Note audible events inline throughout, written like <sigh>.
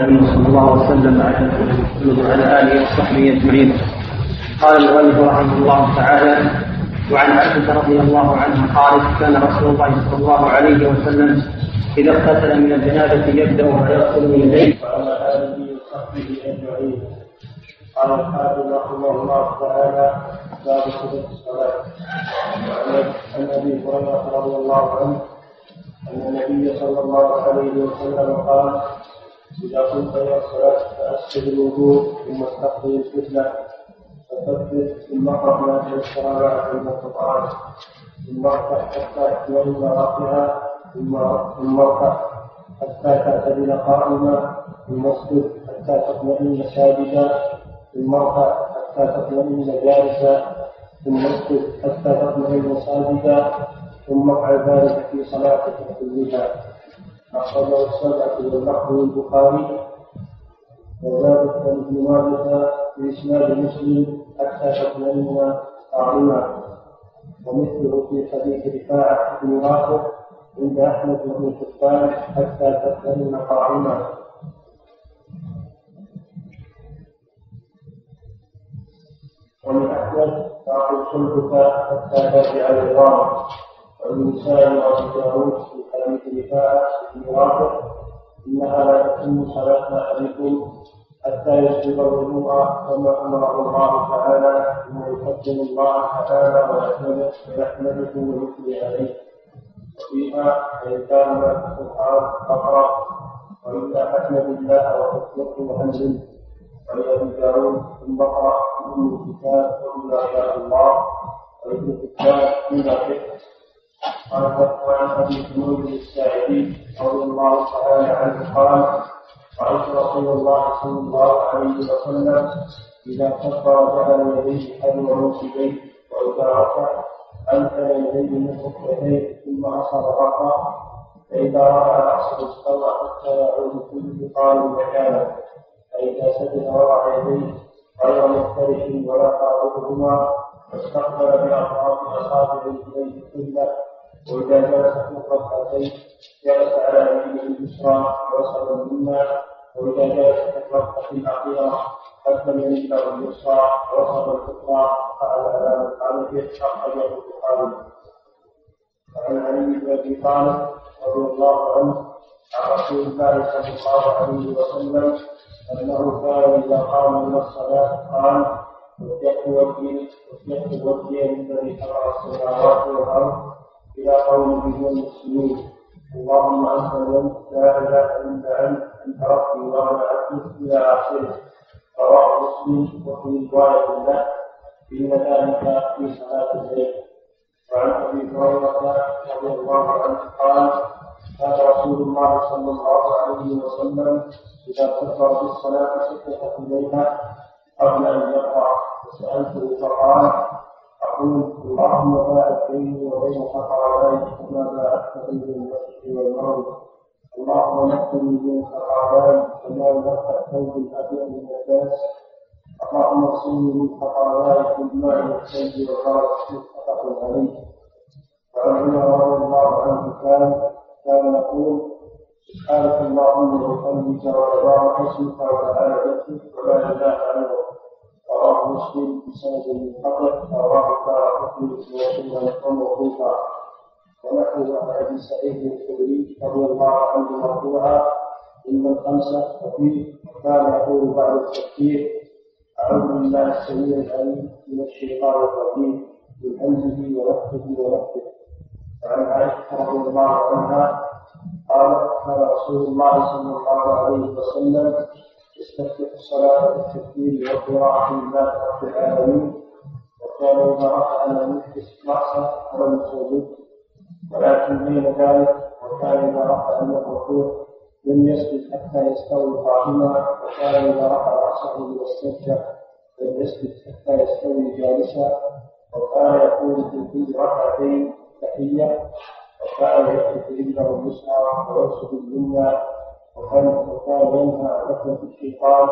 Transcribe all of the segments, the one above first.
صلى الله وسلم على آله وصحبه أجمعين. قال المؤلف رحمه الله تعالى وعن عائشة رضي الله عنها قالت كان رسول الله صلى الله عليه وسلم إذا اغتسل من الجنابه يبدأ ويغسل يديه وعلى آله وصحبه أجمعين. قال الحافظ رحمه الله تعالى باب صفه الصلاة. وعن أبي هريرة رضي الله عنه أن النبي صلى الله عليه وسلم قال إذا قمت إلى الصلاة فأسجد الوضوء ثم استقبل القبلة فكبر ثم أقرأ ما تيسر معك من القرآن ثم ارفع حتى تطمئن راكعا ثم ثم ارفع حتى تعتدل قائما. ثم أسجد حتى تطمئن ساجدا. ثم ارفع حتى تطمئن جالسا. ثم أسجد حتى تطمئن ساجدا. ثم أفعل ذلك في صلاتك كلها أخرجه السبعة واللفظ البخاري. وزاد في إسناد مسلم حتى تطمئن قائما ومثله في حديث رفاعة بن رافع عند أحمد بن حبان حتى تطمئن قائما ومن أحمد تعطي صلبك حتى ترجع العظام والنساء وابي داود في حديث رفاعه بن رافع انها لا تتم صلاه احدكم حتى يسبق الوضوء كما امره الله تعالى ثم يقدم الله تعالى ويحمده ويحمده ويثني عليه. وفيها فان كان القرآن فقرا والا حكم بالله وتطلق وأنزل ولابي داود ثم اقرأ أم الكتاب واذا شاء الله وابن الكتاب فيما شئت وعن ابي حمود الساعدي رضي الله تعالى عنه قال رايت رسول الله صلى الله عليه وسلم اذا كبر جعل يديه حذو منكبيه واذا رفع انزل يديه من ركبتيه ثم اصر رفع فاذا راى راسه استوى حتى يعود كل قال مكانه فاذا سجد وضع يديه غير مفترش ولا قابضهما واستقبل باطراف اصابعه اليه كله وإذا جلس فوق ركعتين جلس على يمينه اليسرى ووصل اليمنى وإذا جلس في الركعة الأخيرة قدم يمينه اليسرى ووصل الأخرى فعل على مفعله أخرجه البخاري وعن علي بن أبي طالب رضي الله عنه عن رسول الله صلى الله عليه وسلم أنه كان إذا قام من الصلاة قال وجهت وجهي وجهت وجهي للذي خلق السماوات والأرض إلى قوله المسلمين اللهم أنت اليوم لا إله إلا أنت أنت ربي وأنا عبدك إلى آخره. رواه مسلم وفي رواية له إن ذلك في صلاة الليل. وعن أبي هريرة رضي الله عنه قال كان رسول الله صلى الله عليه وسلم إذا كبر في الصلاة سكت الليلة قبل أن يقرأ. فسألته فقال أقول اللهم باعد بيني وبين خطاياي كما باعدت بين المسجد والمغرب اللهم نقني من خطاياي كما ينقى الثوب الأبيض من الناس اللهم اغسلني من خطاياي بالماء والثلج والبرد متفق عليه وعن عمر رضي الله عنه كان كان يقول سبحانك اللهم وبحمدك وتبارك اسمك وتعالى جدك ولا اله الا انت رواه مسلم بسند منقطع رواه الدارقطني وسنن موقوفا ونحو عن ابي سعيد الخدري رضي الله عنه مرفوعا ان الخمسه وفيه كان يقول بعد التكبير اعوذ بالله السميع العليم من الشيطان الرجيم من همزه ونفخه ونفخه وعن عائشه رضي الله عنها قالت كان رسول الله صلى الله عليه وسلم يستفتح الصلاة بالتكبير والقراءة لله رب العالمين. وكان إذا رفع لم يحدث رأسه ولم يسجد ولكن بين ذلك وكان إذا رفع من الركوع لم يسجد حتى يستوي قائما. وكان إذا رفع رأسه من السجدة لم يسجد حتى يستوي جالسا. وكان يقول في كل ركعتين تحية. وكان يحدث رجله اليسرى ويرسل اليمنى وكان وكان ينهى عن ركبة الشيطان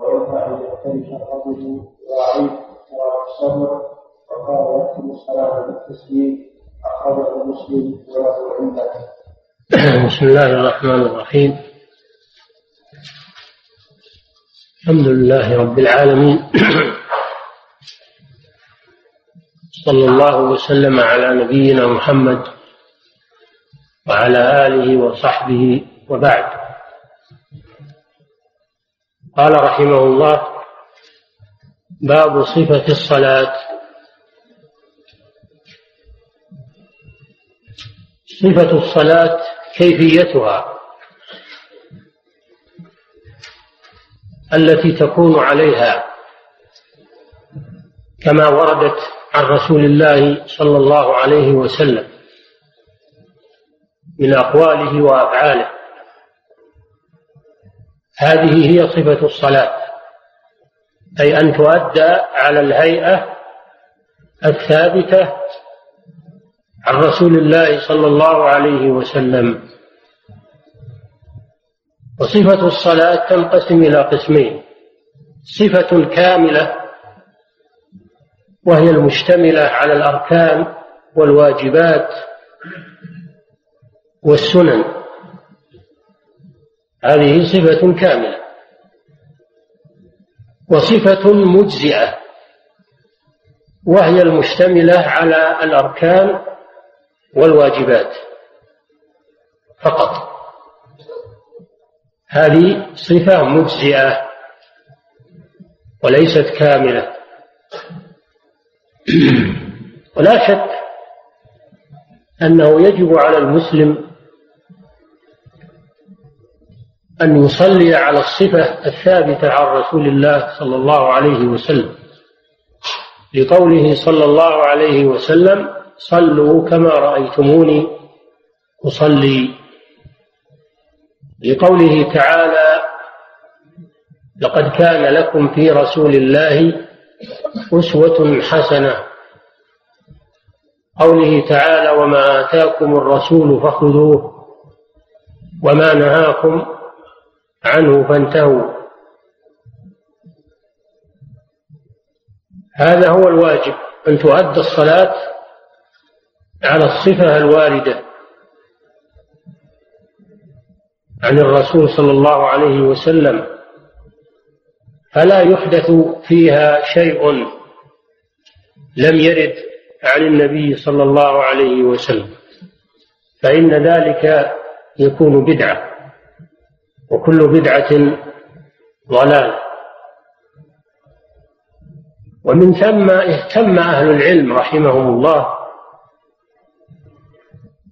وينهى أن يفترش الرجل ويعيد صلاة الصبر. وكان يختم الصلاة بالتسليم أخرجه مسلم وله علة بسم الله الرحمن الرحيم. الحمد لله رب العالمين. صلى الله وسلم على نبينا محمد وعلى آله وصحبه وبعد. قال رحمه الله باب صفة الصلاة. صفة الصلاة كيفيتها التي تكون عليها كما وردت عن رسول الله صلى الله عليه وسلم من أقواله وأفعاله. هذه هي صفة الصلاة أي أن تؤدى على الهيئة الثابتة عن رسول الله صلى الله عليه وسلم. وصفة الصلاة تنقسم إلى قسمين صفة كاملة وهي المشتملة على الأركان والواجبات والسنن. هذه صفة كاملة وصفة مجزئة وهي المشتملة على الأركان والواجبات فقط. هذه صفة مجزئة وليست كاملة. <clears throat> ولا شك أنه يجب على المسلم أن يصلي على الصفة الثابتة عن رسول الله صلى الله عليه وسلم. لقوله صلى الله عليه وسلم صلوا كما رأيتموني أصلي. لقوله تعالى لقد كان لكم في رسول الله أسوة حسنة. قوله تعالى وما آتاكم الرسول فخذوه وما نهاكم عنه فانتهوا. هذا هو الواجب أن تؤدى الصلاة على الصفة الواردة عن الرسول صلى الله عليه وسلم فلا يحدث فيها شيء لم يرد عن النبي صلى الله عليه وسلم فإن ذلك يكون بدعة. وكل بدعة ضلال. ومن ثم اهتم أهل العلم رحمهم الله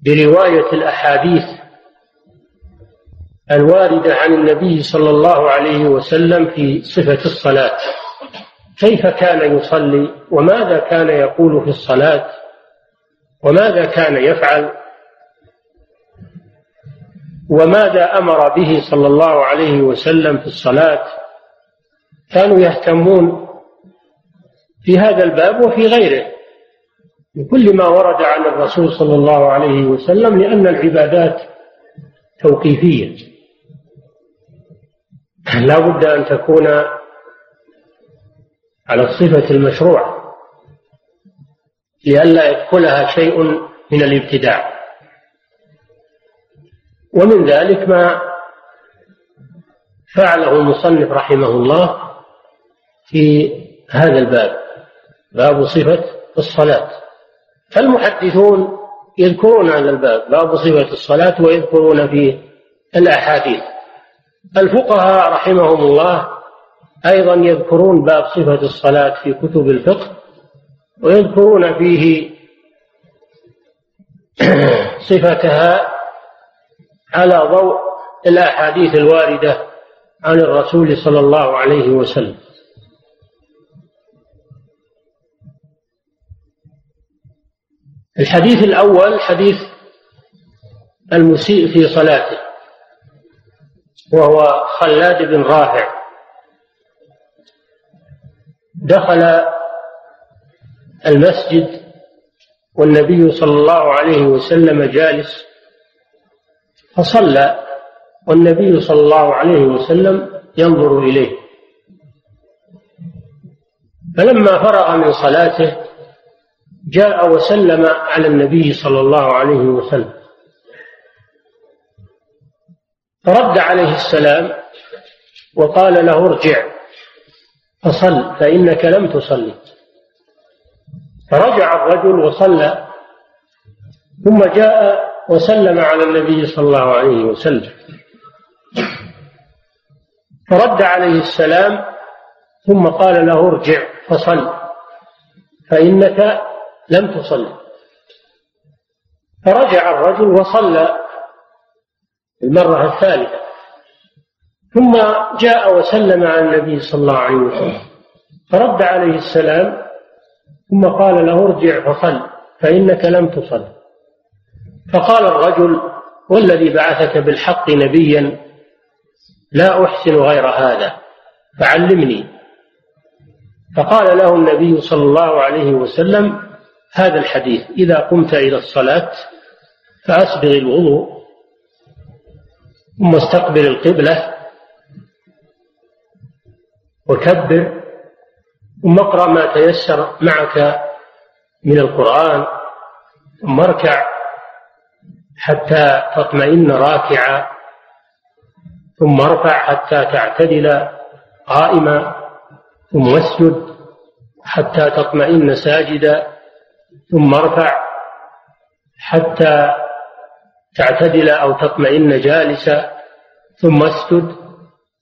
برواية الأحاديث الواردة عن النبي صلى الله عليه وسلم في صفة الصلاة. كيف كان يصلي؟ وماذا كان يقول في الصلاة؟ وماذا كان يفعل؟ وماذا أمر به صلى الله عليه وسلم في الصلاة؟ كانوا يهتمون في هذا الباب وفي غيره. بكل ما ورد عن الرسول صلى الله عليه وسلم لأن العبادات توقيفية. لا بد أن تكون على الصفة المشروعة لئلا يدخلها شيء من الابتداع. ومن ذلك ما فعله المصنف رحمه الله في هذا الباب باب صفة الصلاة. فالمحدثون يذكرون هذا الباب باب صفة الصلاة ويذكرون فيه الأحاديث. الفقهاء رحمهم الله أيضا يذكرون باب صفة الصلاة في كتب الفقه ويذكرون فيه <coughs> صفتها على ضوء الأحاديث الواردة عن الرسول صلى الله عليه وسلم. الحديث الأول حديث المسيء في صلاته وهو خلاد بن رافع. دخل المسجد والنبي صلى الله عليه وسلم جالس فصلى والنبي صلى الله عليه وسلم ينظر إليه. فلما فرغ من صلاته جاء وسلم على النبي صلى الله عليه وسلم. فرد عليه السلام وقال له ارجع فصل فإنك لم تصلي. فرجع الرجل وصلى ثم جاء وسلم على النبي صلى الله عليه وسلم. فرد عليه السلام ثم قال له ارجع فصل فإنك لم تصل. فرجع الرجل وصلى المرة الثالثة ثم جاء وسلم على النبي صلى الله عليه وسلم. فرد عليه السلام ثم قال له ارجع فصل فإنك لم تصل. فقال الرجل والذي بعثك بالحق نبيا لا أحسن غير هذا فعلمني. فقال له النبي صلى الله عليه وسلم هذا الحديث إذا قمت إلى الصلاة فأسبغ الوضوء ثم استقبل القبلة وكبر ثم اقرأ ما تيسر معك من القرآن ثم اركع حتى تطمئن راكعا ثم ارفع حتى تعتدل قائما ثم اسجد حتى تطمئن ساجدا ثم ارفع حتى تعتدل أو تطمئن جالسا ثم اسجد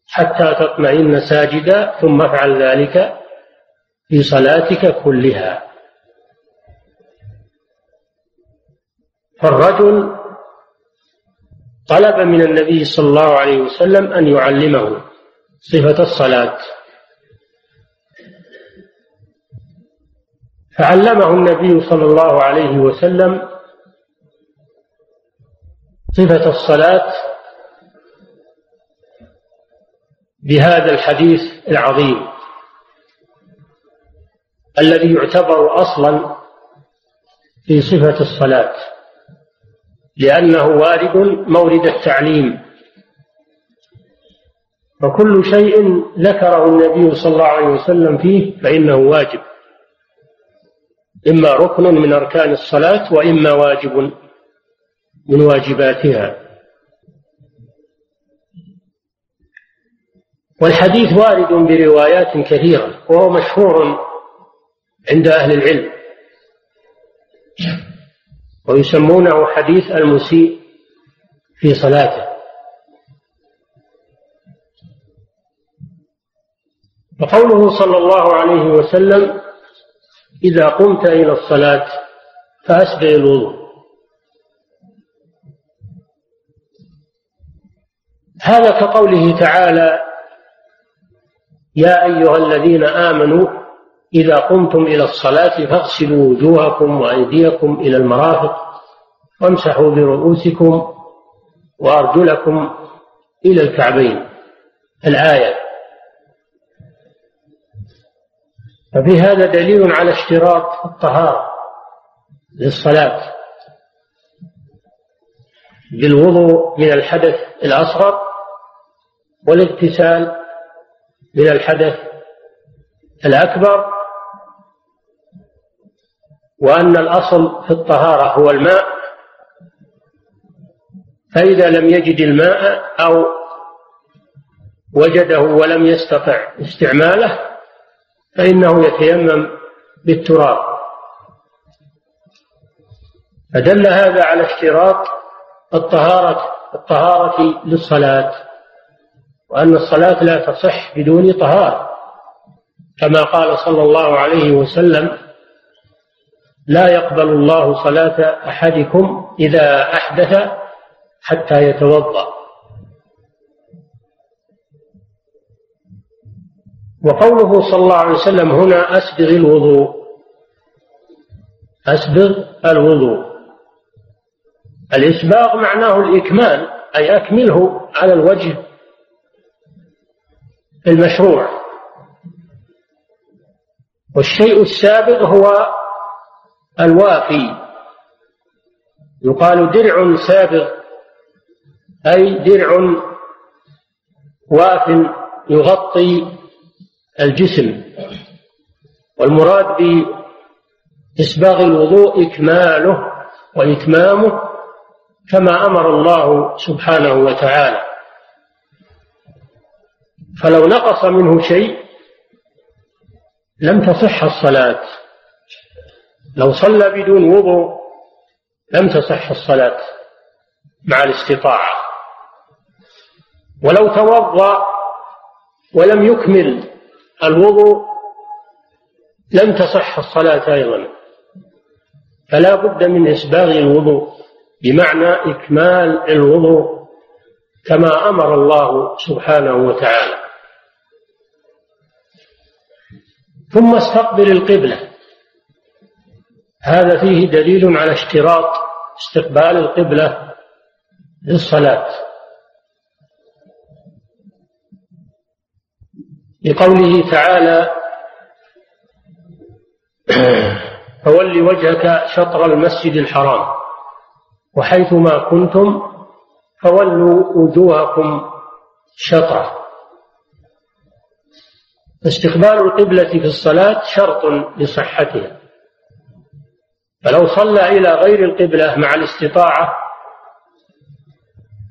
حتى تطمئن ساجدا ثم افعل ذلك في صلاتك كلها. فالرجل طلب من النبي صلى الله عليه وسلم أن يعلمه صفة الصلاة. فعلمه النبي صلى الله عليه وسلم صفة الصلاة بهذا الحديث العظيم الذي يعتبر أصلا في صفة الصلاة. لأنه وارد مورد التعليم. وكل شيء ذكره النبي صلى الله عليه وسلم فيه فإنه واجب. إما ركن من أركان الصلاة وإما واجب من واجباتها. والحديث وارد بروايات كثيرة وهو مشهور عند أهل العلم. ويسمونه حديث المسيء في صلاته. وقوله صلى الله عليه وسلم إذا قمت إلى الصلاة فأسبغ الوضوء. هذا كقوله تعالى يا أيها الذين آمنوا إذا قمتم إلى الصلاة فاغسلوا وجوهكم وأيديكم إلى المرافق وامسحوا برؤوسكم وأرجلكم إلى الكعبين. الآية. ففي هذا دليل على اشتراط الطهارة للصلاة بالوضوء من الحدث الأصغر والاغتسال من الحدث الأكبر وأن الأصل في الطهارة هو الماء فإذا لم يجد الماء أو وجده ولم يستطع استعماله فإنه يتيمم بالتراب. فدل هذا على اشتراط الطهارة الطهارة للصلاة وأن الصلاة لا تصح بدون طهارة كما قال صلى الله عليه وسلم لا يقبل الله صلاة أحدكم إذا أحدث حتى يتوضأ. وقوله صلى الله عليه وسلم هنا أسبغ الوضوء. أسبغ الوضوء. الإسباغ معناه الإكمال أي أكمله على الوجه المشروع. والشيء السابق هو الوافي يقال درع سابغ أي درع واف يغطي الجسم. والمراد بإسباغ الوضوء إكماله وإتمامه كما أمر الله سبحانه وتعالى. فلو نقص منه شيء لم تصح الصلاة. لو صلى بدون وضوء لم تصح الصلاة مع الاستطاعة. ولو توضأ ولم يكمل الوضوء لم تصح الصلاة أيضا. فلا بد من إسباغ الوضوء بمعنى إكمال الوضوء كما أمر الله سبحانه وتعالى. ثم استقبل القبلة. هذا فيه دليل على اشتراط استقبال القبلة للصلاة. لقوله تعالى فول وجهك شطر المسجد الحرام وحيثما كنتم فولوا وجوهكم شطرة. فاستقبال القبلة في الصلاة شرط لصحتها. فلو صلى إلى غير القبلة مع الاستطاعة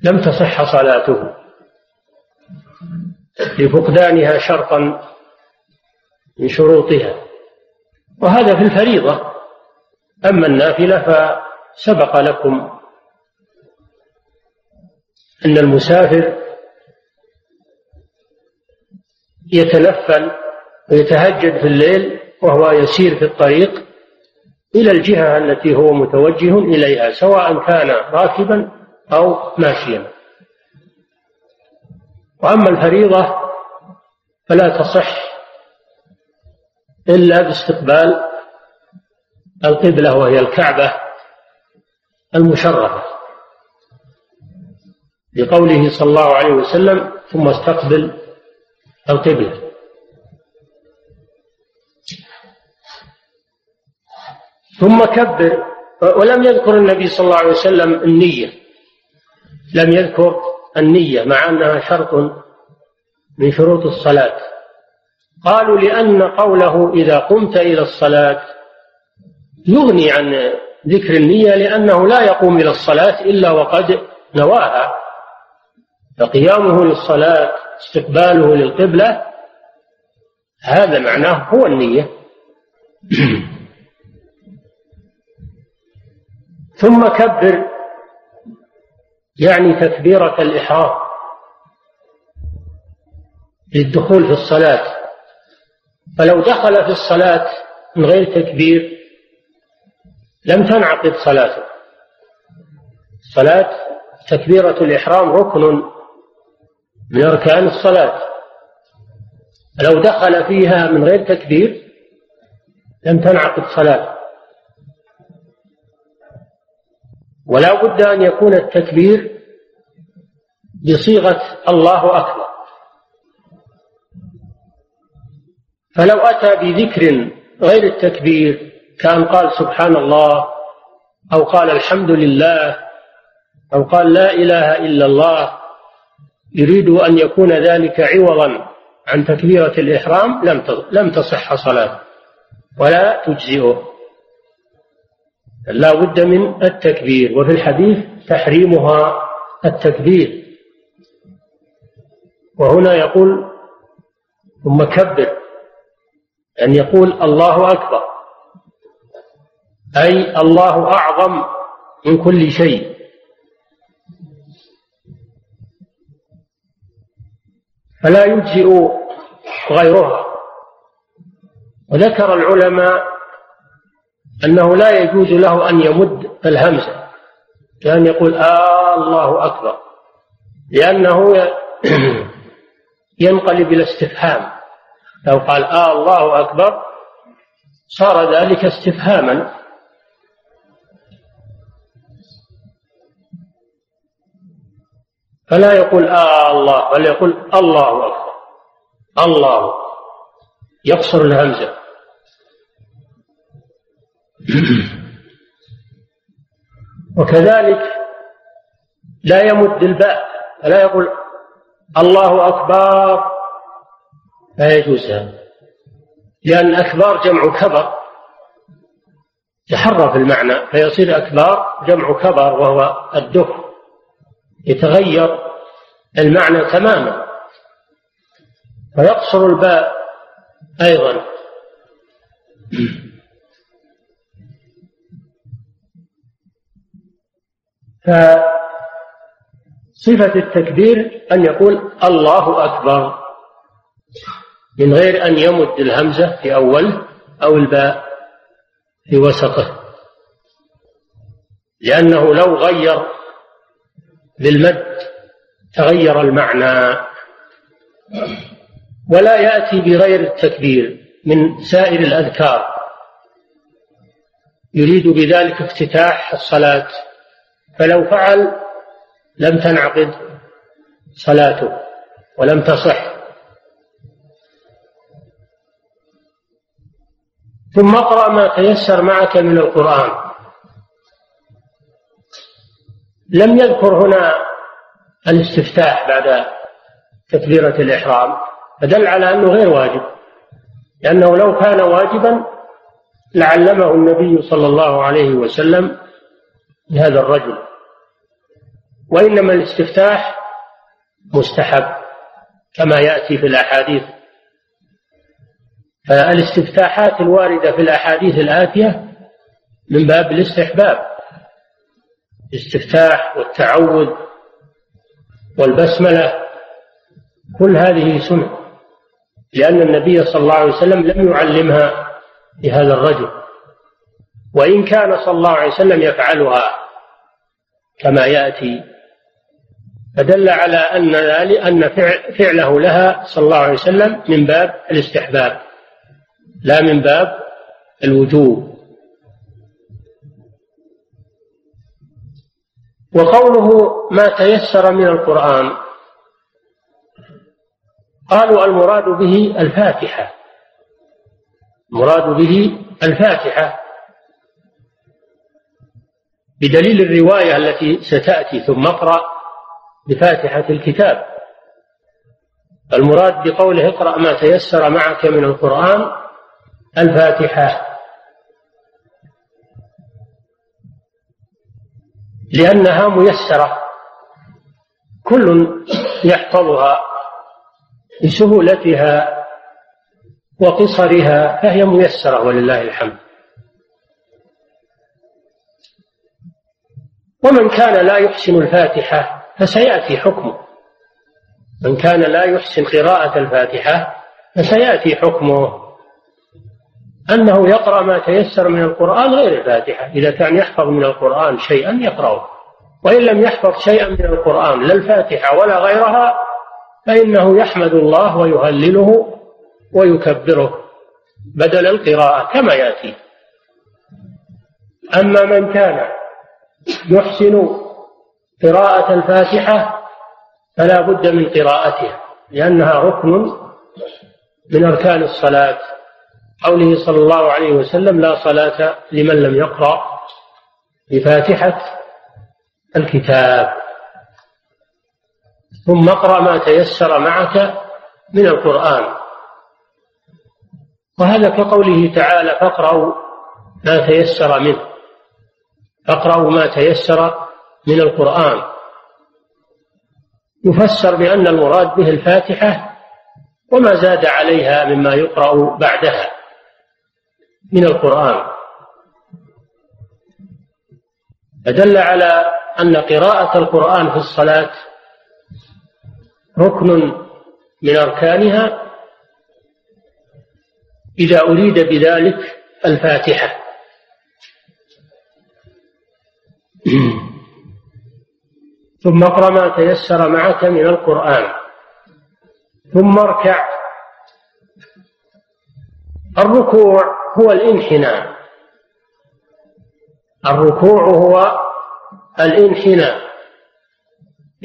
لم تصح صلاته. لفقدانها شرطا من شروطها. وهذا في الفريضة. أما النافلة فسبق لكم أن المسافر يتنفل ويتهجد في الليل وهو يسير في الطريق إلى الجهة التي هو متوجه إليها سواء كان راكبا أو ماشيا. وأما الفريضة فلا تصح إلا باستقبال القبلة وهي الكعبة المشرفة. لقوله صلى الله عليه وسلم ثم استقبل القبلة. ثم كبر. ولم يذكر النبي صلى الله عليه وسلم النية. لم يذكر النية مع أنها شرط من شروط الصلاة. قالوا لأن قوله إذا قمت إلى الصلاة يغني عن ذكر النية لأنه لا يقوم إلى الصلاة إلا وقد نواها. فقيامه للصلاة استقباله للقبلة هذا معناه هو النية. <clears throat> ثم كبر. يعني تكبيرة الإحرام. للدخول في الصلاة. فلو دخل في الصلاة من غير تكبير لم تنعقد صلاته. الصلاة تكبيرة الإحرام ركن من أركان الصلاة. لو دخل فيها من غير تكبير لم تنعقد صلاة ولا بد أن يكون التكبير بصيغة الله أكبر. فلو أتى بذكر غير التكبير كأن قال سبحان الله أو قال الحمد لله أو قال لا إله إلا الله يريد أن يكون ذلك عوضا عن تكبيرة الإحرام لم لم تصح صلاة ولا تجزئه. لا بد من التكبير وفي الحديث تحريمها التكبير. وهنا يقول ثم كبر أن يقول الله أكبر أي الله أعظم من كل شيء. فلا يجزئ غيرها. وذكر العلماء أنه لا يجوز له أن يمد الهمزة كان يقول آه الله أكبر لأنه <clears throat> ينقلب إلى استفهام. لو قال آه الله أكبر صار ذلك استفهاما. فلا يقول آه الله بل يقول الله أكبر الله يقصر الهمزة. <coughs> وكذلك لا يمد الباء فلا يقول الله أكبر لا يجوز هذا. لأن أكبار جمع كبر. يحرف المعنى فيصير أكبار جمع كبر وهو الدف. يتغير المعنى تماما. فيقصر الباء أيضا. <coughs> فصفة التكبير أن يقول الله أكبر من غير أن يمد الهمزة في أوله أو الباء في وسطه. لأنه لو غير بالمد تغير المعنى. ولا يأتي بغير التكبير من سائر الأذكار. يريد بذلك افتتاح الصلاة. فلو فعل لم تنعقد صلاته ولم تصح. ثم اقرأ ما تيسر معك من القرآن. لم يذكر هنا الاستفتاح بعد تكبيرة الإحرام فدل على أنه غير واجب لأنه لو كان واجبا لعلمه النبي صلى الله عليه وسلم لهذا الرجل. وإنما الاستفتاح مستحب كما يأتي في الأحاديث. فالاستفتاحات الواردة في الأحاديث الآتية من باب الاستحباب. الاستفتاح والتعوذ والبسملة كل هذه سنة لأن النبي صلى الله عليه وسلم لم يعلمها لهذا الرجل. وإن كان صلى الله عليه وسلم يفعلها كما يأتي فدل على أن أن فعله لها صلى الله عليه وسلم من باب الاستحباب لا من باب الوجوب. وقوله ما تيسر من القرآن قالوا المراد به الفاتحة المراد به الفاتحة. بدليل الرواية التي ستأتي ثم اقرأ بفاتحة الكتاب. المراد بقوله اقرأ ما تيسر معك من القرآن الفاتحة. لأنها ميسرة. كل يحفظها لسهولتها وقصرها فهي ميسرة ولله الحمد. ومن كان لا يحسن الفاتحة فسيأتي حكمه. من كان لا يحسن قراءة الفاتحة فسيأتي حكمه. أنه يقرأ ما تيسر من القرآن غير الفاتحة. إذا كان يحفظ من القرآن شيئا يقرأه. وإن لم يحفظ شيئا من القرآن لا الفاتحة ولا غيرها فإنه يحمد الله ويهلله ويكبره بدل القراءة كما يأتي. أما من كان يحسن قراءة الفاتحة فلا بد من قراءتها لأنها ركن من أركان الصلاة. قوله صلى الله عليه وسلم لا صلاة لمن لم يقرأ بفاتحة الكتاب. ثم اقرأ ما تيسر معك من القرآن. وهذا كقوله تعالى فاقرأوا ما تيسر منه. فاقرأوا ما تيسر من القرآن. يفسر بأن المراد به الفاتحة وما زاد عليها مما يقرأ بعدها من القرآن. فدل على أن قراءة القرآن في الصلاة ركن من أركانها إذا أريد بذلك الفاتحة. <clears throat> ثم اقرأ ما تيسر معك من القرآن. ثم اركع. الركوع هو الانحناء. الركوع هو الانحناء.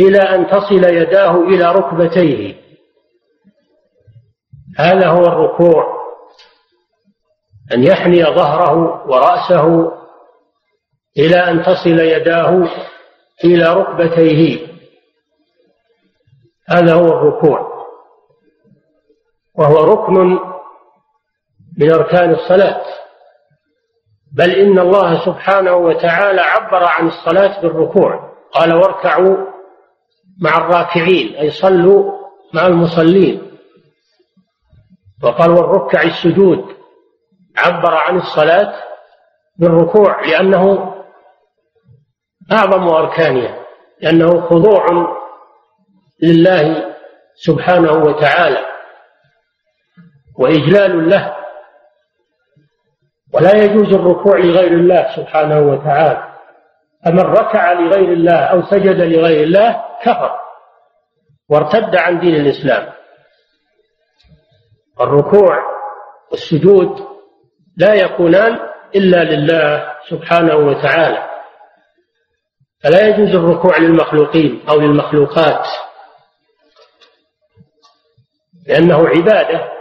إلى أن تصل يداه إلى ركبتيه. هذا هو الركوع. أن يحني ظهره ورأسه إلى أن تصل يداه إلى ركبتيه. هذا هو الركوع. وهو ركن من أركان الصلاة. بل إن الله سبحانه وتعالى عبر عن الصلاة بالركوع. قال واركعوا مع الراكعين أي صلوا مع المصلين. وقال والركع السجود. عبر عن الصلاة بالركوع لأنه أعظم أركانها لأنه خضوع لله سبحانه وتعالى وإجلال له ولا يجوز الركوع لغير الله سبحانه وتعالى. فمن ركع لغير الله أو سجد لغير الله كفر وارتد عن دين الإسلام. الركوع والسجود لا يكونان إلا لله سبحانه وتعالى. فلا يجوز الركوع للمخلوقين أو للمخلوقات لأنه عبادة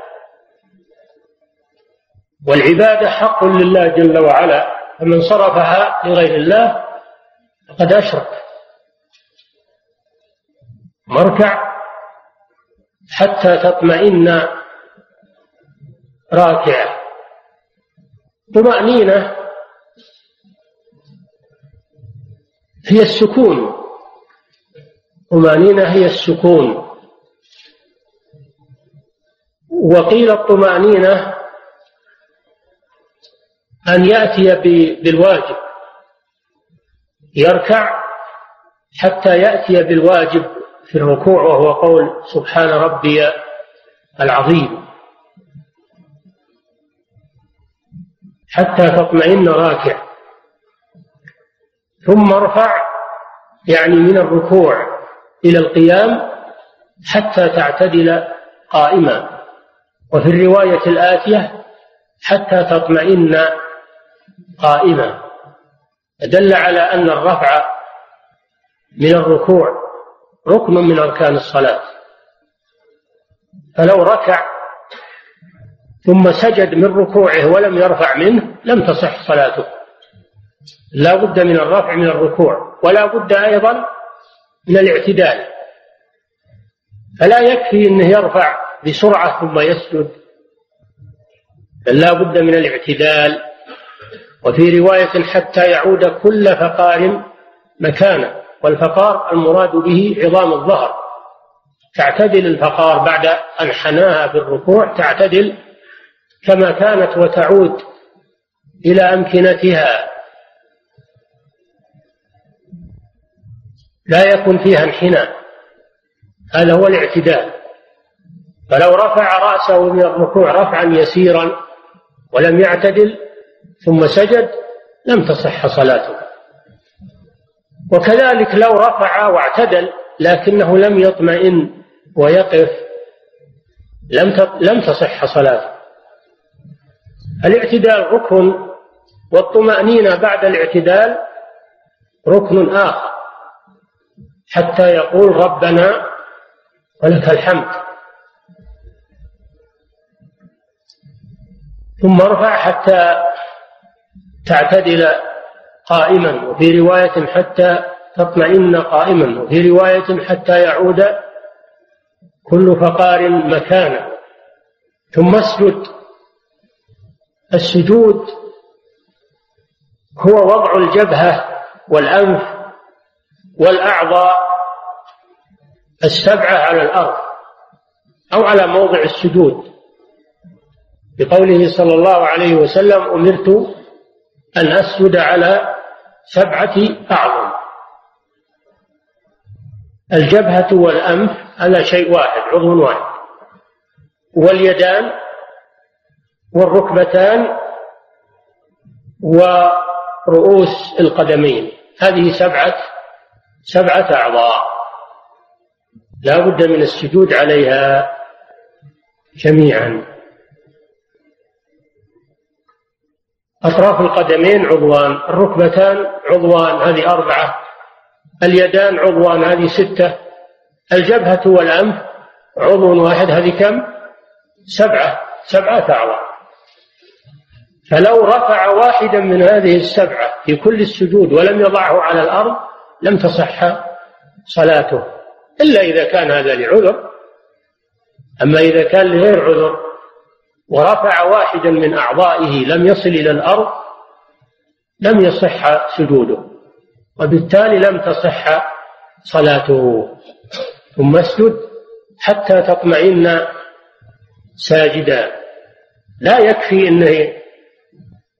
والعبادة حق لله جل وعلا فمن صرفها لغير الله فقد أشرك. مركع حتى تطمئن راكعة. طمأنينة هي السكون. طمأنينة هي السكون. وقيل الطمأنينة أن يأتي بالواجب. يركع حتى يأتي بالواجب في الركوع وهو قول سبحان ربي العظيم. حتى تطمئن راكع. ثم ارفع يعني من الركوع إلى القيام حتى تعتدل قائما. وفي الرواية الآتية حتى تطمئن قائما. دل على أن الرفع من الركوع ركن من أركان الصلاة. فلو ركع ثم سجد من ركوعه ولم يرفع منه لم تصح صلاته. لا بد من الرفع من الركوع ولا بد أيضا من الاعتدال. فلا يكفي أنه يرفع بسرعة ثم يسجد بل لا بد من الاعتدال. وفي رواية حتى يعود كل فقار مكانه والفقار المراد به عظام الظهر. تعتدل الفقار بعد أن حناها في الركوع تعتدل كما كانت وتعود إلى أمكنتها. لا يكون فيها انحناء. هذا هو الاعتدال فلو رفع رأسه من الركوع رفعا يسيرا ولم يعتدل ثم سجد لم تصح صلاته. وكذلك لو رفع واعتدل لكنه لم يطمئن ويقف لم لم تصح صلاته. الاعتدال ركن والطمأنينة بعد الاعتدال ركن آخر. حتى يقول ربنا ولك الحمد. ثم ارفع حتى تعتدل قائما وفي رواية حتى تطمئن قائما وفي رواية حتى يعود كل فقار مكانه ثم اسجد. السجود هو وضع الجبهة والأنف والأعضاء السبعة على الأرض أو على موضع السجود. بقوله صلى الله عليه وسلم أمرت أن أسجد على سبعة أعظم. الجبهة والأنف هذا شيء واحد عضو واحد. واليدان والركبتان ورؤوس القدمين. هذه سبعة سبعة أعضاء. لا بد من السجود عليها جميعا. أطراف القدمين عضوان الركبتان عضوان هذه أربعة. اليدان عضوان هذه ستة. الجبهة والأنف عضو واحد هذه كم؟ سبعة. سبعة أعضاء. فلو رفع واحدا من هذه السبعة في كل السجود ولم يضعه على الأرض لم تصح صلاته إلا إذا كان هذا لعذر. أما إذا كان لغير عذر ورفع واحدا من أعضائه لم يصل إلى الأرض لم يصح سجوده وبالتالي لم تصح صلاته. ثم اسجد حتى تطمئن ساجدا. لا يكفي إنه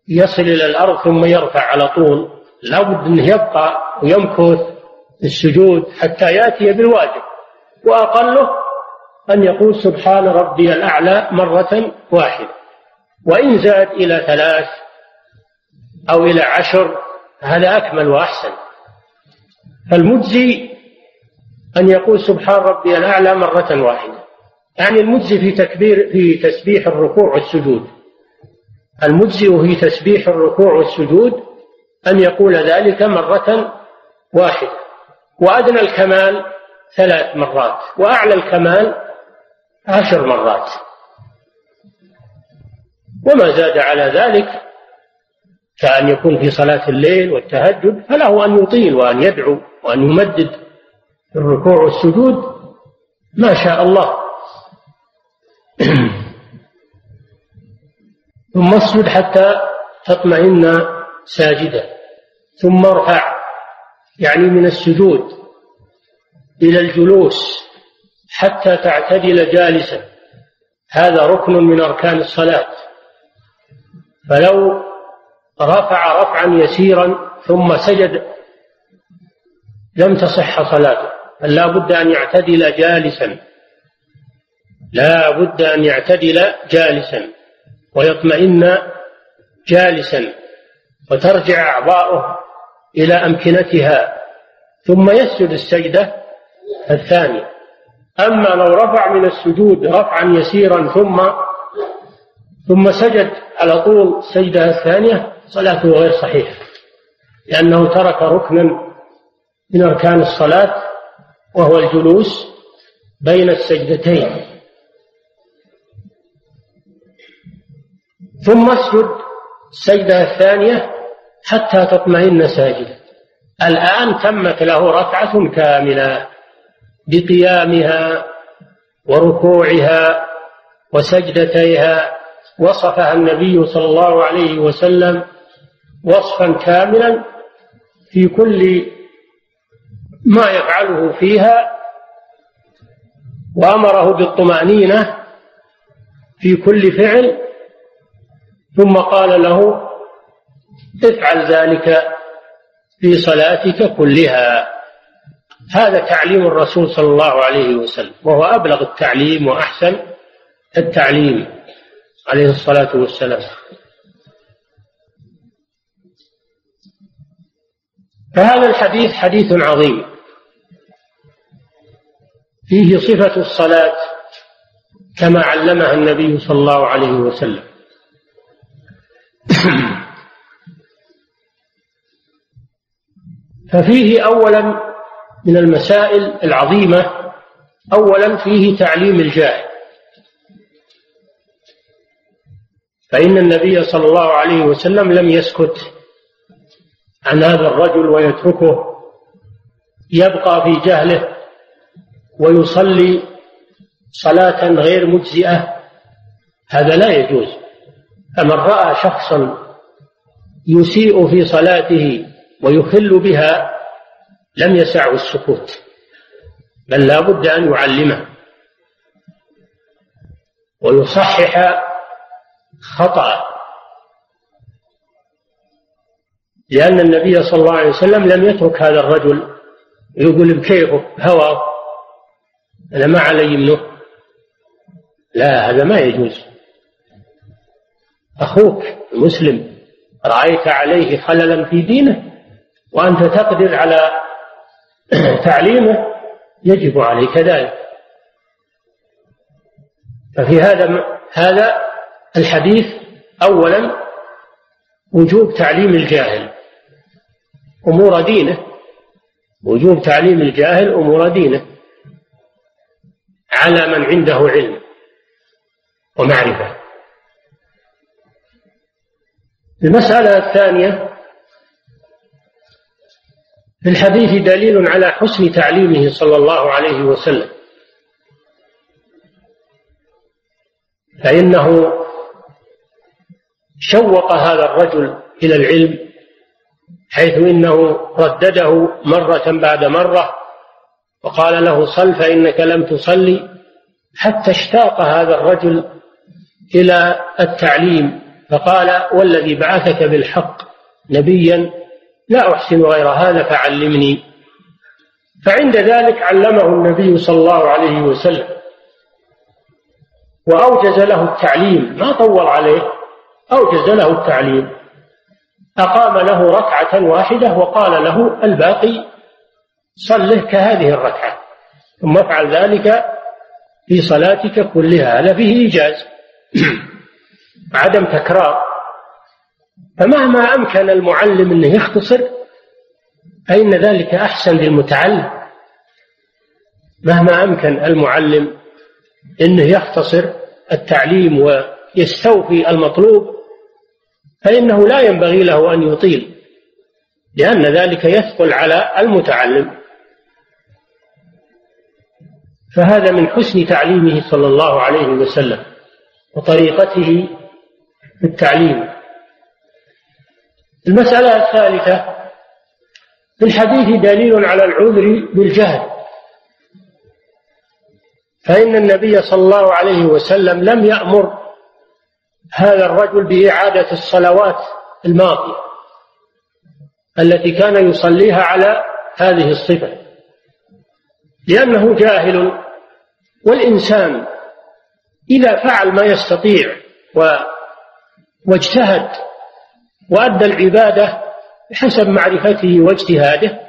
يصل إلى الأرض ثم يرفع على طول. لا بد أنه يبقى ويمكث في السجود حتى يأتي بالواجب وأقله أن يقول سبحان ربي الأعلى مرة واحدة وإن زاد إلى ثلاث أو إلى عشر هذا أكمل وأحسن. فالمجزي أن يقول سبحان ربي الأعلى مرة واحدة يعني المجزي في تكبير في تسبيح الركوع والسجود. المجزي في تسبيح الركوع والسجود أن يقول ذلك مرة واحدة. وأدنى الكمال ثلاث مرات وأعلى الكمال عشر مرات. وما زاد على ذلك كأن يكون في صلاة الليل والتهجد فله أن يطيل وأن يدعو وأن يمدد الركوع والسجود ما شاء الله. <clears throat> ثم اسجد حتى تطمئن ساجدا ثم ارفع يعني من السجود إلى الجلوس حتى تعتدل جالسا. هذا ركن من أركان الصلاة. فلو رفع رفعا يسيرا ثم سجد لم تصح صلاته. بل لا بد أن يعتدل جالسا. لا بد أن يعتدل جالسا. ويطمئن جالسا. وترجع أعضاؤه إلى أمكنتها ثم يسجد السجدة الثانية. أما لو رفع من السجود رفعا يسيرا ثم ثم سجد على طول السجدة الثانية صلاته غير صحيحة لأنه ترك ركنا من أركان الصلاة وهو الجلوس بين السجدتين. ثم اسجد السجدة الثانية حتى تطمئن ساجدا. الآن تمت له ركعة كاملة بقيامها وركوعها وسجدتيها وصفها النبي صلى الله عليه وسلم وصفا كاملا في كل ما يفعله فيها وأمره بالطمأنينة في كل فعل ثم قال له افعل ذلك في صلاتك كلها. هذا تعليم الرسول صلى الله عليه وسلم وهو أبلغ التعليم وأحسن التعليم عليه الصلاة والسلام. فهذا الحديث حديث عظيم. فيه صفة الصلاة كما علمها النبي صلى الله عليه وسلم. <clears throat> ففيه أولا من المسائل العظيمة أولا فيه تعليم الجاهل. فإن النبي صلى الله عليه وسلم لم يسكت عن هذا الرجل ويتركه يبقى في جهله ويصلي صلاة غير مجزئة هذا لا يجوز. فمن رأى شخصا يسيء في صلاته ويخل بها لم يسعه السكوت بل لا بد أن يعلمه ويصحح خطأ لأن النبي صلى الله عليه وسلم لم يترك هذا الرجل يقول بكيفه هوى أنا ما علي منه. لا هذا ما يجوز. أخوك مسلم رأيت عليه خللا في دينه؟ وأنت تقدر على تعليمه يجب عليك ذلك. ففي هذا هذا الحديث أولا وجوب تعليم الجاهل أمور دينه. وجوب تعليم الجاهل أمور دينه. على من عنده علم ومعرفة. المسألة الثانية في الحديث دليل على حسن تعليمه صلى الله عليه وسلم. فإنه شوق هذا الرجل إلى العلم حيث إنه ردده مرة بعد مرة وقال له صل فإنك لم تصلي حتى اشتاق هذا الرجل إلى التعليم فقال والذي بعثك بالحق نبيا لا أحسن غير هذا فعلمني. فعند ذلك علمه النبي صلى الله عليه وسلم وأوجز له التعليم. ما طول عليه أوجز له التعليم. أقام له ركعة واحدة وقال له الباقي صله كهذه الركعة ثم افعل ذلك في صلاتك كلها. هذا فيه إيجاز. <clears throat> عدم تكرار. فمهما أمكن المعلم أنه يختصر فإن ذلك أحسن للمتعلم. مهما أمكن المعلم أنه يختصر التعليم ويستوفي المطلوب فإنه لا ينبغي له أن يطيل لأن ذلك يثقل على المتعلم. فهذا من حسن تعليمه صلى الله عليه وسلم وطريقته في التعليم. المسألة الثالثة في الحديث دليل على العذر بالجهل. فإن النبي صلى الله عليه وسلم لم يأمر هذا الرجل بإعادة الصلوات الماضية التي كان يصليها على هذه الصفة لأنه جاهل والإنسان إذا فعل ما يستطيع و واجتهد وأدى العبادة بحسب معرفته واجتهاده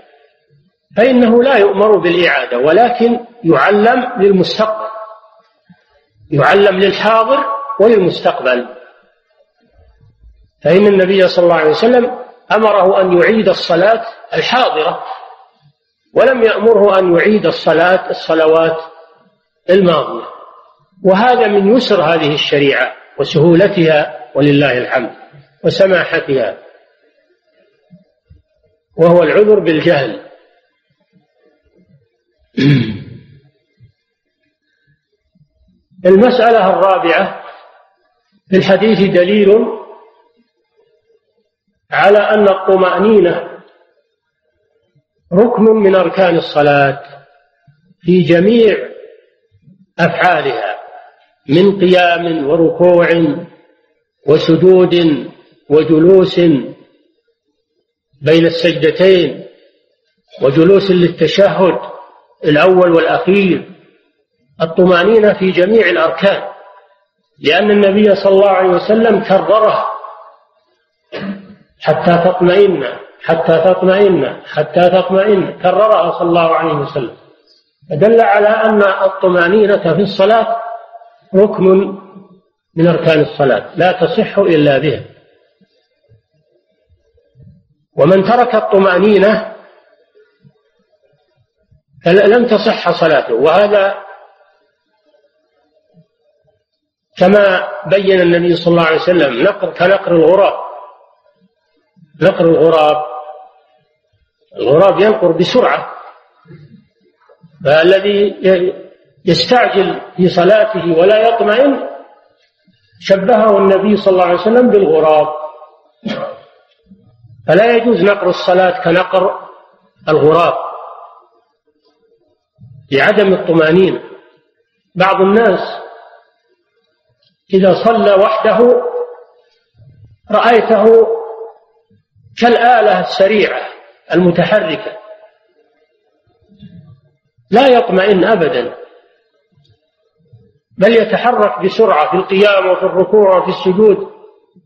فإنه لا يؤمر بالإعادة ولكن يعلم للمستقبل يعلم للحاضر وللمستقبل. فإن النبي صلى الله عليه وسلم أمره أن يعيد الصلاة الحاضرة ولم يأمره أن يعيد الصلاة الصلوات الماضية. وهذا من يسر هذه الشريعة وسهولتها ولله الحمد. وسماحتها. وهو العذر بالجهل. <clears throat> المسألة الرابعة في الحديث دليل على أن الطمأنينة ركن من أركان الصلاة في جميع أفعالها من قيام وركوع وسجود وجلوس بين السجدتين وجلوس للتشهد الأول والأخير الطمأنينة في جميع الأركان لأن النبي صلى الله عليه وسلم كررها حتى تطمئن حتى تطمئن حتى تطمئن كررها صلى الله عليه وسلم. فدل على أن الطمأنينة في الصلاة ركن من أركان الصلاة لا تصح إلا بها. ومن ترك الطمأنينة لم تصح صلاته. وهذا كما بين النبي صلى الله عليه وسلم نقر كنقر الغراب. نقر الغراب الغراب ينقر بسرعة. فالذي يستعجل في صلاته ولا يطمئن شبهه النبي صلى الله عليه وسلم بالغراب. فلا يجوز نقر الصلاة كنقر الغراب لعدم الطمأنينة بعض الناس إذا صلى وحده رأيته كالآلة السريعة المتحركة لا يطمئن أبدا بل يتحرك بسرعة في القيام وفي الركوع وفي السجود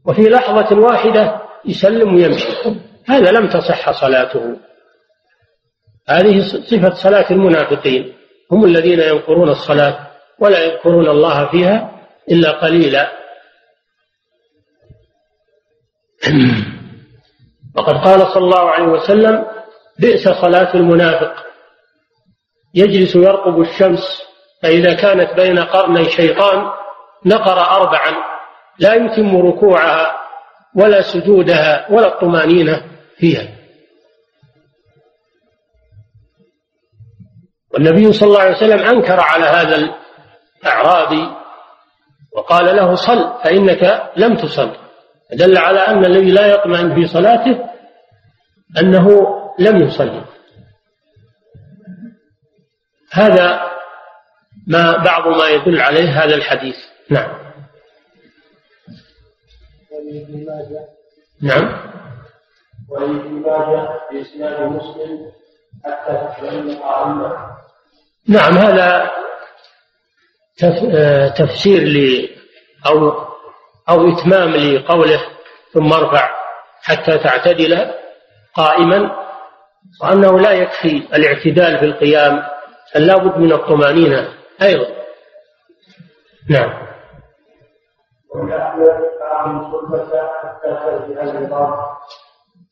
وفي لحظة واحدة يسلم ويمشي. هذا لم تصح صلاته. هذه صفة صلاة المنافقين. هم الذين ينقرون الصلاة ولا يذكرون الله فيها إلا قليلا. <clears throat> وقد قال صلى الله عليه وسلم بئس صلاة المنافق. يجلس يرقب الشمس فإذا كانت بين قرني شيطان نقر أربعا لا يتم ركوعها. ولا سجودها ولا الطمأنينة فيها. والنبي صلى الله عليه وسلم أنكر على هذا الأعرابي وقال له صل فإنك لم تصل. دل على أن الذي لا يطمئن في صلاته أنه لم يصلي. هذا ما بعض ما يدل عليه هذا الحديث. نعم. نعم. وفي ماجه بإسناد مسلم حتى تطمئن قائما نعم هذا آه، تفسير ل أو أو إتمام لقوله ثم ارفع حتى تعتدل قائما وأنه لا يكفي الاعتدال في القيام بل لابد من الطمأنينة أيضا. نعم.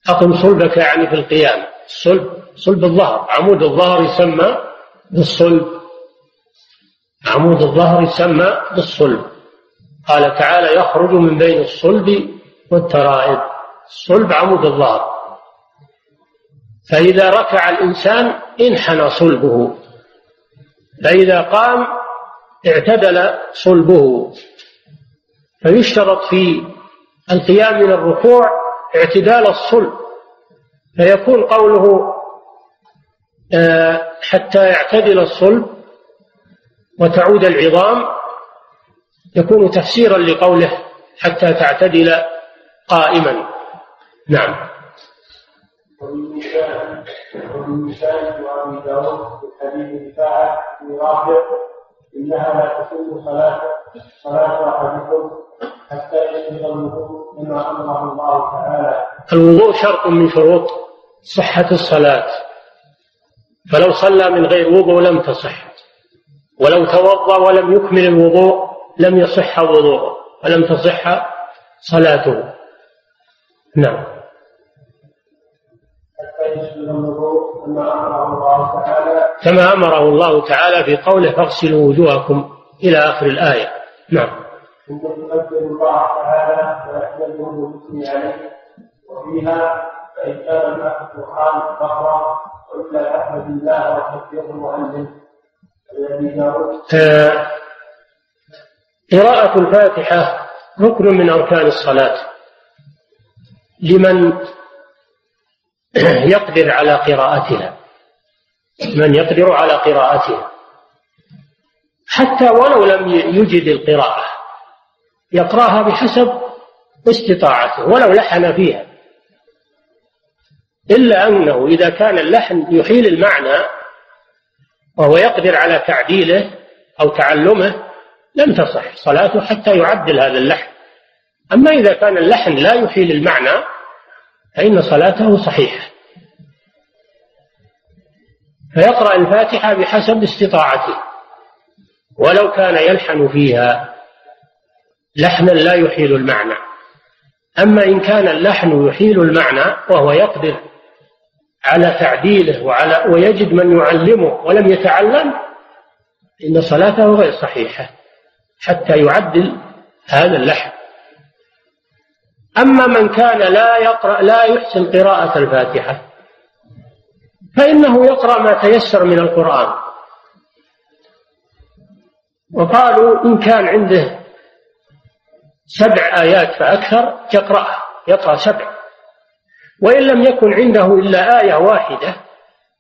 أقم صلبك يعني في القيام. الصلب صلب الظهر. عمود الظهر يسمى بالصلب. عمود الظهر يسمى بالصلب. قال تعالى يخرج من بين الصلب والترائب. الصلب عمود الظهر. فإذا ركع الإنسان انحنى صلبه. فإذا قام اعتدل صلبه. فيشترط في القيام من الركوع اعتدال الصلب. فيكون قوله آه، حتى يعتدل الصلب وتعود العظام يكون تفسيرا لقوله حتى تعتدل قائما. نعم. نساء وأبي داود في حديث رفاعه في رافع إنها لا تكون صلاه صلاة أحدكم حتى يسبق الوضوء كما امره الله تعالى. الوضوء شرط من شروط صحة الصلاة. فلو صلى من غير وضوء لم تصح. ولو توضأ ولم يكمل الوضوء لم يصح وضوءه ولم تصح صلاته. نعم. كما أمره الله تعالى في قوله فاغسلوا وجوهكم إلى آخر الآية. نعم. ثم الله تعالى ويحمده وفيها فإن الله قراءة الفاتحة ركن من أركان الصلاة. لمن يقدر على قراءتها. من يقدر على قراءتها حتى ولو لم يجد القراءة يقرأها بحسب استطاعته ولو لحن فيها. إلا أنه إذا كان اللحن يحيل المعنى وهو يقدر على تعديله أو تعلمه لم تصح صلاته حتى يعدل هذا اللحن. أما إذا كان اللحن لا يحيل المعنى فإن صلاته صحيحة. فيقرأ الفاتحة بحسب استطاعته ولو كان يلحن فيها لحنا لا يحيل المعنى. أما إن كان اللحن يحيل المعنى وهو يقدر على تعديله وعلى ويجد من يعلمه ولم يتعلم إن صلاته غير صحيحة حتى يعدل هذا اللحن. أما من كان لا يقرأ لا يحسن قراءة الفاتحة فإنه يقرأ ما تيسر من القرآن. وقالوا إن كان عنده سبع آيات فأكثر يقرأها يقرأ سبع. وإن لم يكن عنده إلا آية واحدة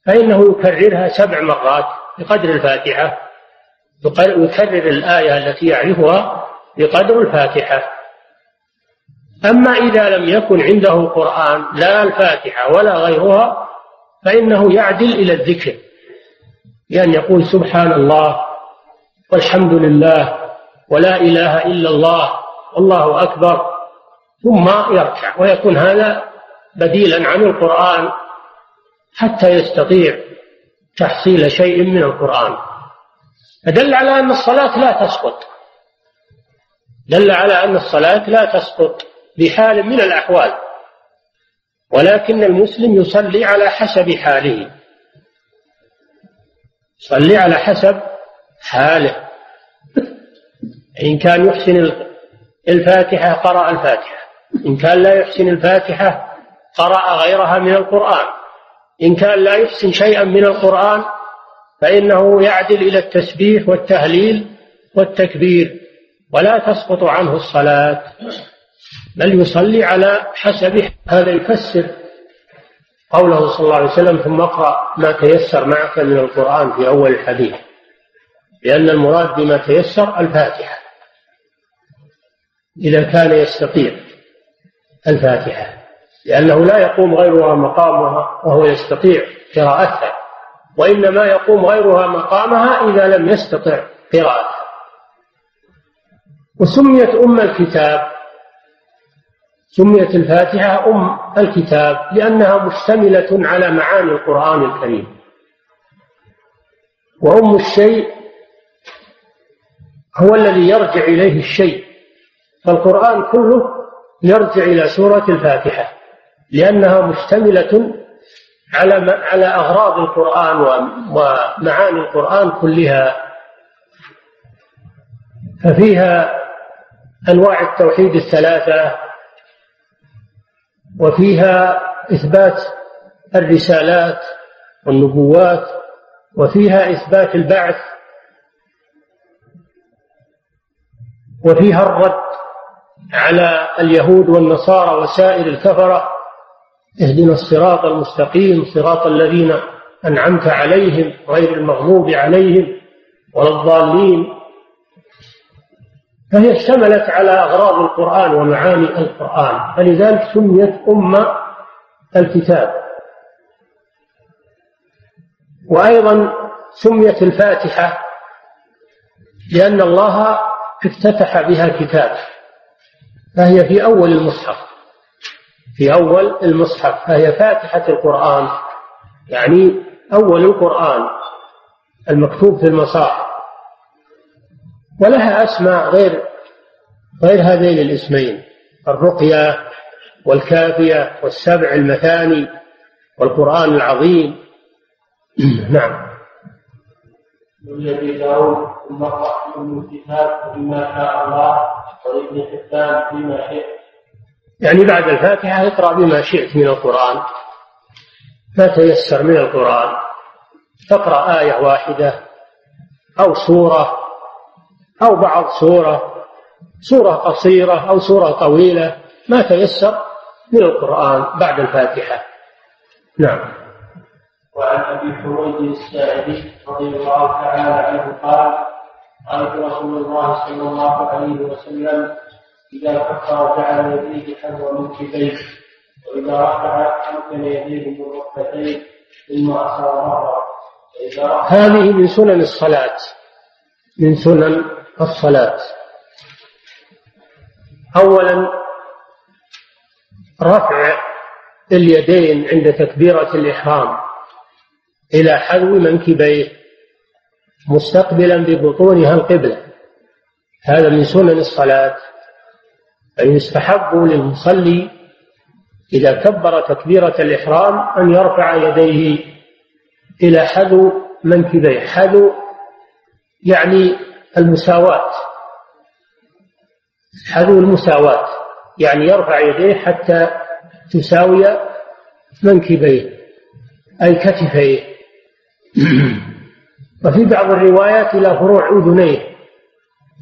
فإنه يكررها سبع مرات بقدر الفاتحة يكرر الآية التي يعرفها بقدر الفاتحة. أما إذا لم يكن عنده قرآن لا الفاتحة ولا غيرها فإنه يعدل إلى الذكر بأن يقول سبحان الله والحمد لله ولا إله إلا الله والله أكبر ثم يركع ويكون هذا بديلا عن القرآن حتى يستطيع تحصيل شيء من القرآن. فدل على أن الصلاة لا تسقط. دل على أن الصلاة لا تسقط بحال من الأحوال. ولكن المسلم يصلي على حسب حاله. يصلي على حسب حاله. إن كان يحسن الفاتحة قرأ الفاتحة. إن كان لا يحسن الفاتحة قرأ غيرها من القرآن. إن كان لا يحسن شيئا من القرآن فإنه يعدل إلى التسبيح والتهليل والتكبير. ولا تسقط عنه الصلاة. بل يصلي على حسب هذا يفسر قوله صلى الله عليه وسلم ثم اقرأ ما تيسر معك من القرآن في أول الحديث لأن المراد بما تيسر الفاتحة. إذا كان يستطيع الفاتحة لأنه لا يقوم غيرها مقامها وهو يستطيع قراءتها وإنما يقوم غيرها مقامها إذا لم يستطع قراءتها. وسميت أم الكتاب سميت الفاتحة أم الكتاب لأنها مشتملة على معاني القرآن الكريم. وأم الشيء هو الذي يرجع إليه الشيء. فالقرآن كله يرجع إلى سورة الفاتحة لأنها مشتملة على على أغراض القرآن ومعاني القرآن كلها. ففيها أنواع التوحيد الثلاثة وفيها إثبات الرسالات والنبوات وفيها إثبات البعث وفيها الرد على اليهود والنصارى وسائر الكفرة. اهدنا الصراط المستقيم صراط الذين أنعمت عليهم غير المغضوب عليهم ولا الضالين. فهي اشتملت على أغراض القرآن ومعاني القرآن. فلذلك سميت أم الكتاب. وأيضا سميت الفاتحة لأن الله افتتح بها الكتاب. فهي في أول المصحف. في أول المصحف. فهي فاتحة القرآن يعني أول القرآن المكتوب في المصاحف. ولها أسماء غير غير هذين الاسمين الرقية والكافية والسبع المثاني والقرآن العظيم. <clears throat> نعم. والذي داود ثم اقرأ من الكتاب بما شاء الله ولابن حبان بما شئت. يعني بعد الفاتحة اقرأ بما شئت من القرآن. ما تيسر من القرآن. تقرأ آية واحدة أو سورة أو بعض سورة سورة قصيرة أو سورة طويلة ما تيسر من القرآن بعد الفاتحة. نعم. وعن أبي حميد الساعدي رضي الله تعالى عنه قال قال رسول الله صلى الله عليه وسلم إذا كفر جعل يديه حذو منكبيه وإذا رفع امكن يديه من ركبتيه ثم اصاب مرة هذه من سنن الصلاة. من سنن الصلاة. اولا رفع اليدين عند تكبيرة الإحرام إلى حذو منكبيه مستقبلا ببطونها القبلة. هذا من سنن الصلاة. أن يستحب للمصلي إذا كبر تكبيرة الإحرام أن يرفع يديه إلى حذو منكبيه. حذو يعني المساواة. حذو المساواة يعني يرفع يديه حتى تساوي منكبيه أي كتفيه. <clears throat> وفي بعض الروايات إلى فروع أذنيه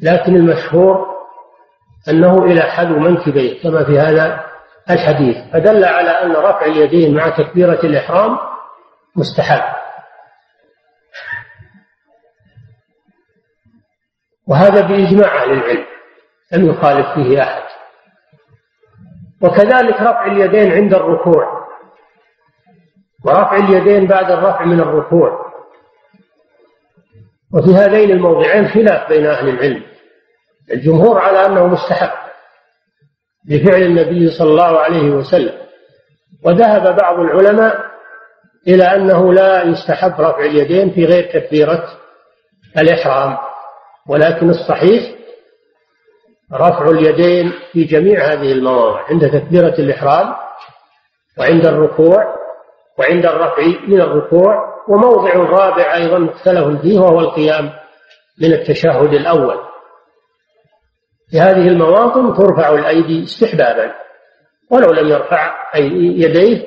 لكن المشهور أنه إلى حذو منكبيه كما في هذا الحديث. فدل على أن رفع اليدين مع تكبيرة الإحرام مستحب. وهذا بإجماع أهل العلم لم يخالف فيه أحد. وكذلك رفع اليدين عند الركوع. ورفع اليدين بعد الرفع من الركوع. وفي هذين الموضعين خلاف بين أهل العلم. الجمهور على أنه مستحب لفعل النبي صلى الله عليه وسلم. وذهب بعض العلماء إلى أنه لا يستحب رفع اليدين في غير تكبيرة الإحرام. ولكن الصحيح رفع اليدين في جميع هذه المواضع عند تكبيرة الإحرام وعند الركوع وعند الرفع من الركوع وموضع رابع أيضا مختلف فيه وهو القيام من التشهد الأول. في هذه المواطن ترفع الأيدي استحبابا ولو لم يرفع أي يديه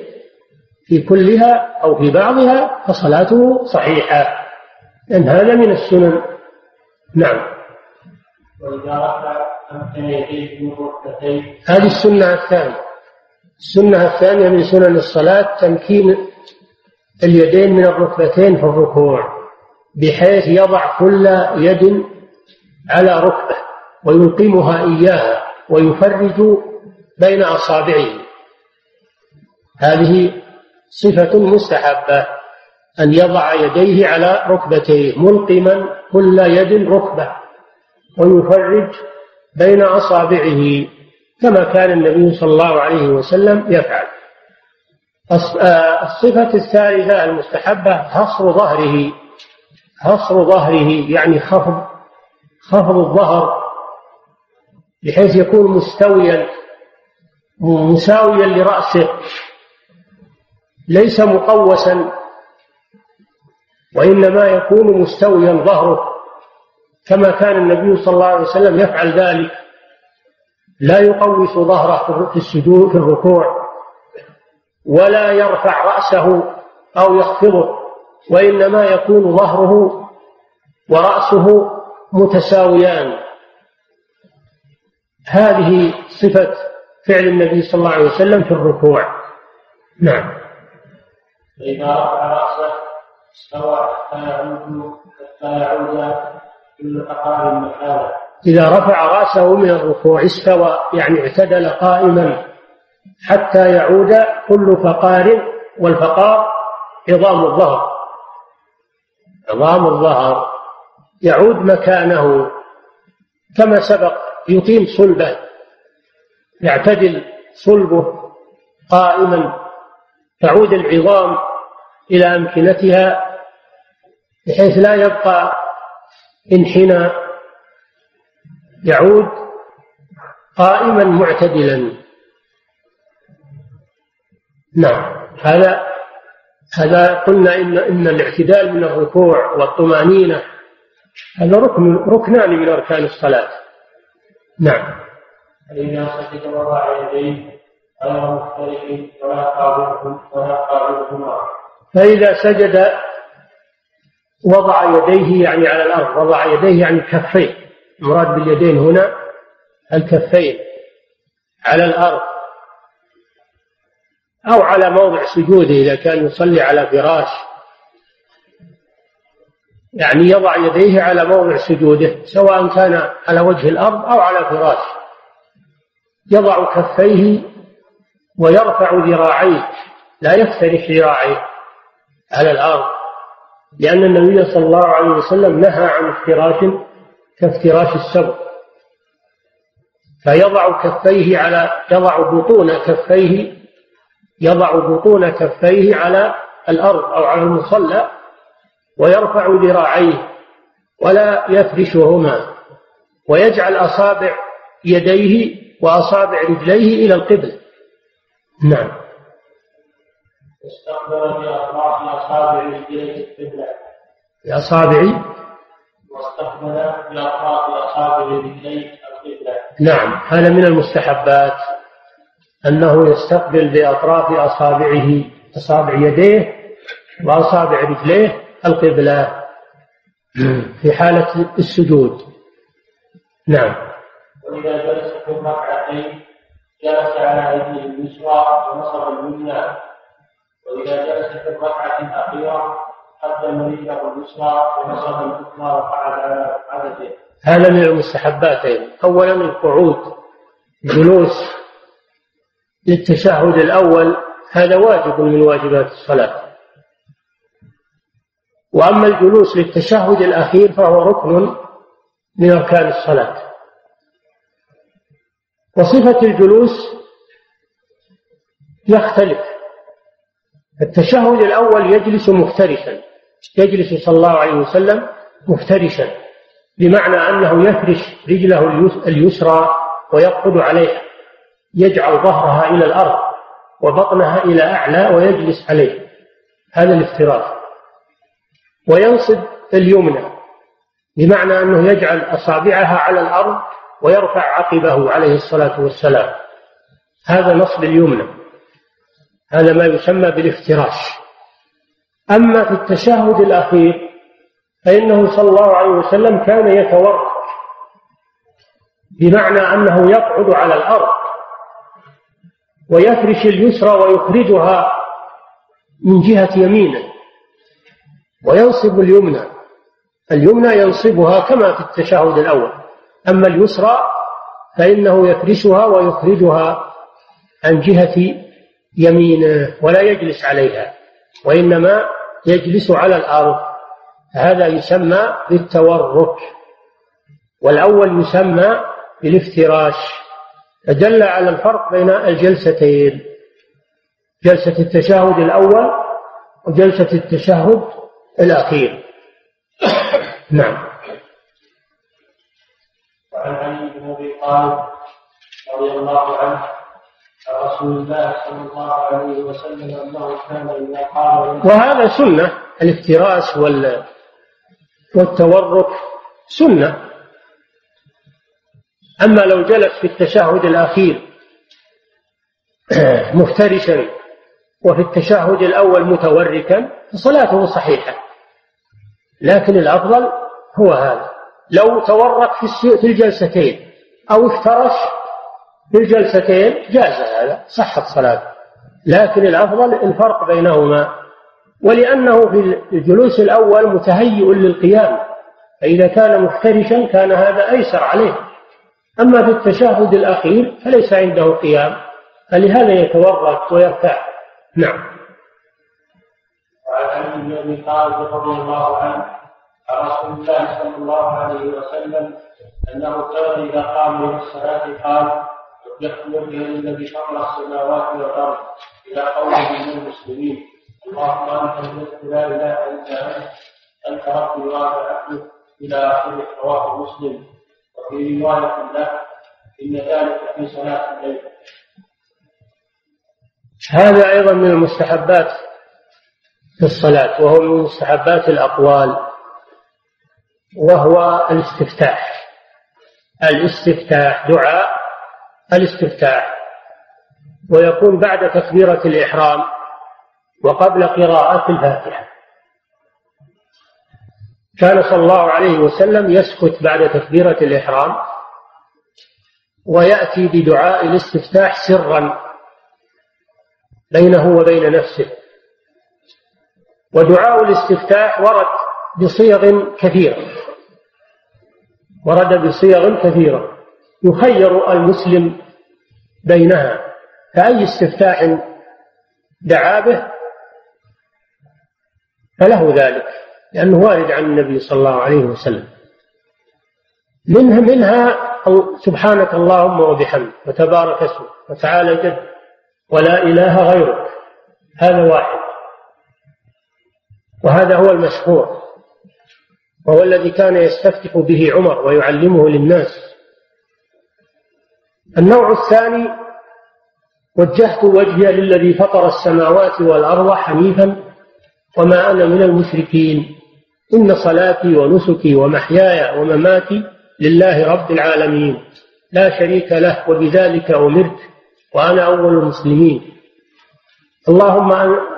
في كلها أو في بعضها فصلاته صحيحة. لأن هذا من السنن نعم. وإذا رفع أمكن يديه من ركبتيه هذه السنة الثانية. السنة الثانية من سنن الصلاة تمكين اليدين من الركبتين في الركوع بحيث يضع كل يد على ركبة ويلقمها إياها ويفرج بين أصابعه. هذه صفة مستحبة. أن يضع يديه على ركبتيه ملقما كل يد ركبة ويفرج بين أصابعه كما كان النبي صلى الله عليه وسلم يفعل. آه، الصفة الثالثة المستحبة حصر ظهره حصر ظهره يعني خفض خفض الظهر بحيث يكون مستويا مساويا لرأسه ليس مقوسا. وإنما يكون مستويا ظهره كما كان النبي صلى الله عليه وسلم يفعل ذلك. لا يقوس ظهره في السجود في الركوع ولا يرفع رأسه أو يخفضه وإنما يكون ظهره ورأسه متساويان. هذه صفة فعل النبي صلى الله عليه وسلم في الركوع. نعم. فإذا رفع رأسه استوى حتى يعود حتى يعود كل فقار مكانه إذا رفع رأسه من الركوع استوى يعني اعتدل قائما حتى يعود كل فقار والفقار عظام الظهر. عظام الظهر. يعود مكانه. كما سبق يقيم صلبه. يعتدل صلبه قائما. تعود العظام إلى أمكنتها بحيث لا يبقى انحنى يعود قائما معتدلا. نعم هذا هذا قلنا إن إن الاعتدال من الركوع والطمأنينة هذا ركن ركنان من أركان الصلاة. نعم. فإذا سجد وضع يديه غير مختلف ولا قابلهما. فإذا سجد وضع يديه يعني على الأرض وضع يديه يعني كفيه المراد باليدين هنا الكفين على الأرض. أو على موضع سجوده إذا كان يصلي على فراش. يعني يضع يديه على موضع سجوده سواء كان على وجه الأرض أو على فراش. يضع كفيه ويرفع ذراعيه لا يفترش ذراعيه. على الأرض لأن النبي صلى الله عليه وسلم نهى عن افتراش كافتراش السبع فيضع كفيه على يضع بطون كفيه يضع بطون كفيه على الأرض أو على المصلى ويرفع ذراعيه ولا يفرشهما ويجعل أصابع يديه وأصابع رجليه إلى القبل. نعم. استقبل بأطراف أصابع رجليه القبلة بأصابع واستقبل بأطراف أصابع رجليه القبلة نعم. هذا من المستحبات. أنه يستقبل بأطراف أصابعه أصابع يديه وأصابع رجليه القبلة في حالة السجود. نعم. وإذا جلس في الركعتين جلس على يده اليسرى ونصب اليمنى. وإذا جلس في الركعة الأخيرة قدم رجله اليسرى ونصب اليسرى وقعد على عدده. هذا من المستحبات أيضا أولا القعود. جلوس للتشهد الأول. هذا واجب من واجبات الصلاة. وأما الجلوس للتشهد الأخير فهو ركن من أركان الصلاة. وصفة الجلوس يختلف. التشهد الأول يجلس مفترشا يجلس صلى الله عليه وسلم مفترشا بمعنى أنه يفرش رجله اليسرى ويقعد عليها يجعل ظهرها إلى الأرض وبطنها إلى أعلى ويجلس عليه. هذا الافتراش. وينصب اليمنى بمعنى أنه يجعل أصابعها على الأرض ويرفع عقبه عليه الصلاة والسلام. هذا نصب اليمنى. هذا ما يسمى بالافتراش. أما في التشهد الأخير فإنه صلى الله عليه وسلم كان يتورط بمعنى أنه يقعد على الأرض ويفرش اليسرى ويخرجها من جهة يمينه وينصب اليمنى. اليمنى ينصبها كما في التشهد الأول أما اليسرى فإنه يفرشها ويخرجها عن جهة يمينه ولا يجلس عليها وإنما يجلس على الأرض. هذا يسمى بالتورك والأول يسمى بالافتراش. فدل على الفرق بين الجلستين جلسة التشهد الأول وجلسة التشهد الأخير. <coughs> نعم. وعن علي بن أبي طالب رضي الله عنه عن رسول الله صلى الله عليه وسلم أنه كان اذا قام وهذا سنة الافتراس وال والتورك سنة. أما لو جلس في التشهد الأخير <clears throat> مفترشا وفي التشهد الأول متوركا فصلاته صحيحة. لكن الأفضل هو هذا. لو تورط في الجلستين أو افترش في الجلستين جاز هذا صحت صلاته لكن الأفضل الفرق بينهما. ولأنه في الجلوس الأول متهيئ للقيام. فإذا كان مفترشا كان هذا أيسر عليه. أما في التشهد الأخير فليس عنده قيام. فلهذا يتورط ويرتاح. نعم. وعن علي بن أبي طالب رضي الله عنه عن رسول الله صلى الله عليه وسلم أنه كان إذا قام إلى الصلاة قال وجهت وجهي للذي فطر السماوات والأرض إلى قوله من المسلمين. اللهم أنت الملك لا إله إلا أنت. أنت ربي وأنا عبدك إلى آخره رواه مسلم. وفي رواية له إن ذلك في صلاة الليل. هذا أيضا من المستحبات في الصلاة وهو من مستحبات الأقوال وهو الاستفتاح. الاستفتاح دعاء الاستفتاح ويكون بعد تكبيرة الإحرام وقبل قراءة الفاتحة. كان صلى الله عليه وسلم يسكت بعد تكبيرة الإحرام ويأتي بدعاء الاستفتاح سرا بينه وبين نفسه. ودعاء الاستفتاح ورد بصيغ كثيرة. ورد بصيغ كثيرة. يخير المسلم بينها فأي استفتاح دعا به فله ذلك لأنه وارد عن النبي صلى الله عليه وسلم. منها منها سبحانك اللهم وبحمدك وتبارك اسمك وتعالى جد ولا إله غيرك. هذا واحد. وهذا هو المشهور وهو الذي كان يستفتح به عمر ويعلمه للناس. النوع الثاني وجهت وجهي للذي فطر السماوات والأرض حنيفا وما أنا من المشركين. إن صلاتي ونسكي ومحياي ومماتي لله رب العالمين. لا شريك له وبذلك أمرت وأنا أول المسلمين. اللهم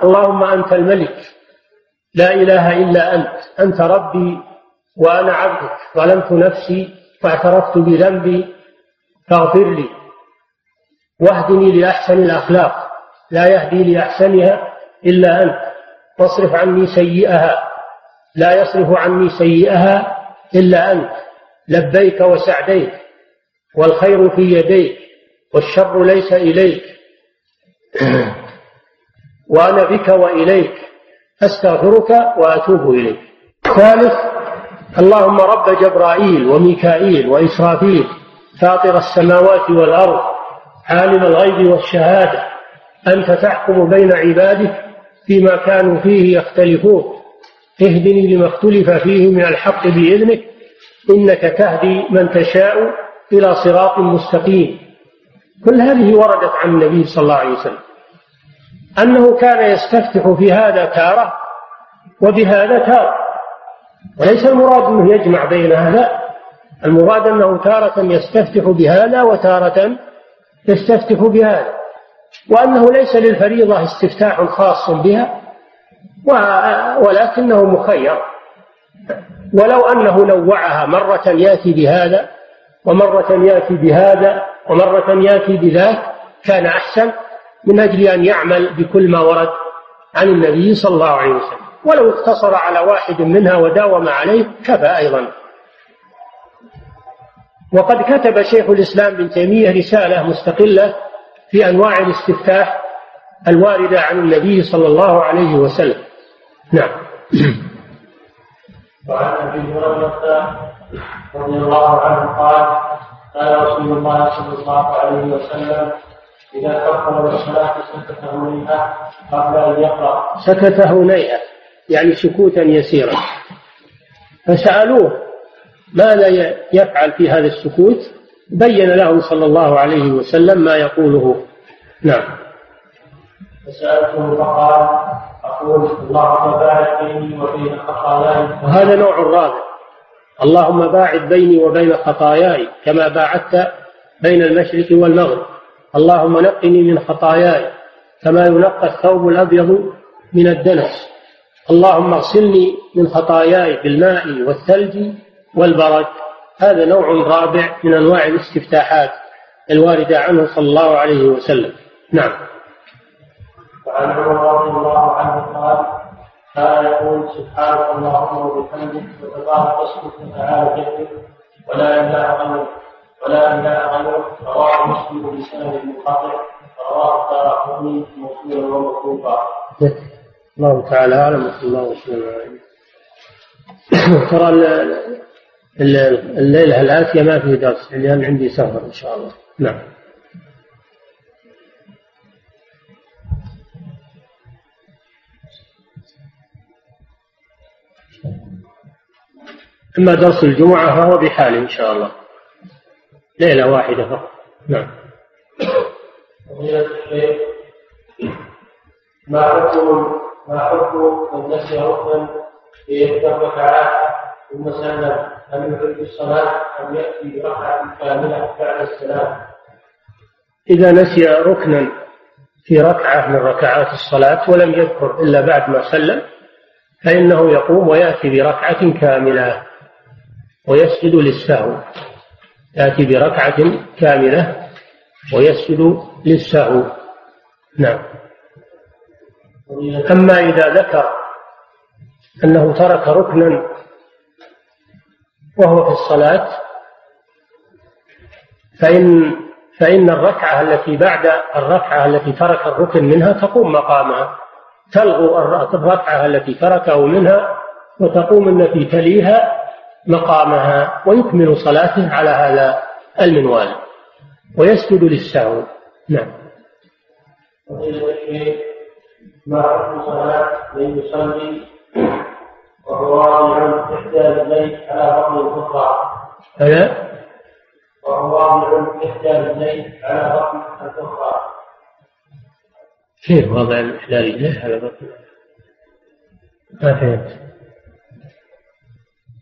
اللهم أنت الملك. لا إله إلا أنت. أنت ربي وأنا عبدك. ظلمت نفسي فاعترفت بذنبي فاغفر لي. واهدني لأحسن الأخلاق. لا يهدي لأحسنها إلا أنت. واصرف عني سيئها. لا يصرف عني سيئها إلا أنت. لبيك وسعديك. والخير في يديك. والشر ليس إليك. <clears throat> وأنا بك وإليك. أستغفرك وأتوب إليك. ثالث اللهم رب جبرائيل وميكائيل وإسرافيل. فاطر السماوات والأرض عالم الغيب والشهادة أنت تحكم بين عبادك فيما كانوا فيه يختلفون. اهدني لما اختلف فيه من الحق بإذنك إنك تهدي من تشاء إلى صراط مستقيم. كل هذه وردت عن النبي صلى الله عليه وسلم. أنه كان يستفتح في هذا تارة وبهذا تارة. وليس المراد أنه يجمع بينها لا المراد أنه تارة يستفتح بهذا وتارة يستفتح بهذا وأنه ليس للفريضة استفتاح خاص بها ولكنه مخير. ولو أنه نوعها مرة يأتي بهذا ومرة يأتي بهذا ومرة يأتي بذاك كان أحسن من أجل أن يعمل بكل ما ورد عن النبي صلى الله عليه وسلم. ولو اقتصر على واحد منها وداوم عليه كفى أيضا. وقد كتب شيخ الإسلام بن تيمية رسالة مستقلة في أنواع الاستفتاح الواردة عن النبي صلى الله عليه وسلم. نعم. وعن أبي هريرة رضي الله عنه قال قال رسول الله صلى الله عليه وسلم إذا كفر الصلاه سكت هنيئا قبل أن يقرأ. سكت هنيئا يعني سكوتا يسيرا. فسألوه ماذا يفعل في هذا السكوت بين لهم صلى الله عليه وسلم ما يقوله. نعم. فسألته فقال أقول اللهم باعد بيني وبين خطاياي. وهذا نوع رابع اللهم باعد بيني وبين خطاياي كما باعدت بين المشرق والمغرب. اللهم نقني من خطاياي كما ينقى الثوب الأبيض من الدنس. اللهم اغسلني من خطاياي بالماء والثلج والبرد هذا نوع رابع من أنواع الاستفتاحات الواردة عنه صلى الله عليه وسلم. نعم. وعن عمر رضي الله عنه قال كان يقول سبحانك اللهم وبحمدك وتبارك اسمك وتعالى جدك ولا إله غيرك ولا إله غيرك رواه مسلم بسند منقطع رواه الدارقطني موصولا وموقوفا الله تعالى أعلم وصلى الله وسلم ترى الليلة الآتية ما في درس لأن عندي سفر إن شاء الله. نعم. أما درس الجمعة فهو بحاله إن شاء الله. ليلة واحدة فقط. نعم. ما حكم ما حكم من نسي ركنا في إحدى الركعات ثم سلم هل يعيد الصلاة أم يأتي بركعة كاملة بعد السلام؟ إذا نسي ركنا في ركعة من ركعات الصلاة ولم يذكر إلا بعد ما سلم فإنه يقوم ويأتي بركعة كاملة ويسجد للسهو. يأتي بركعة كاملة ويسجد للسهو. نعم. أما إذا ذكر أنه ترك ركنا وهو في الصلاة فإن فإن الركعة التي بعد الركعة التي ترك الركن منها تقوم مقامها. تلغو الركعة التي تركه منها وتقوم التي تليها مقامها ويكمل صلاته على هذا المنوال. ويسجد للسهو. نعم. ما حكم صلاة من يصلي وهو واضع إحدى رجليه على بطن الأخرى. ألا وهو واضع إحدى رجليه على بطن الأخرى. كيف وضع إحدى رجليه على بطن ما فهمت.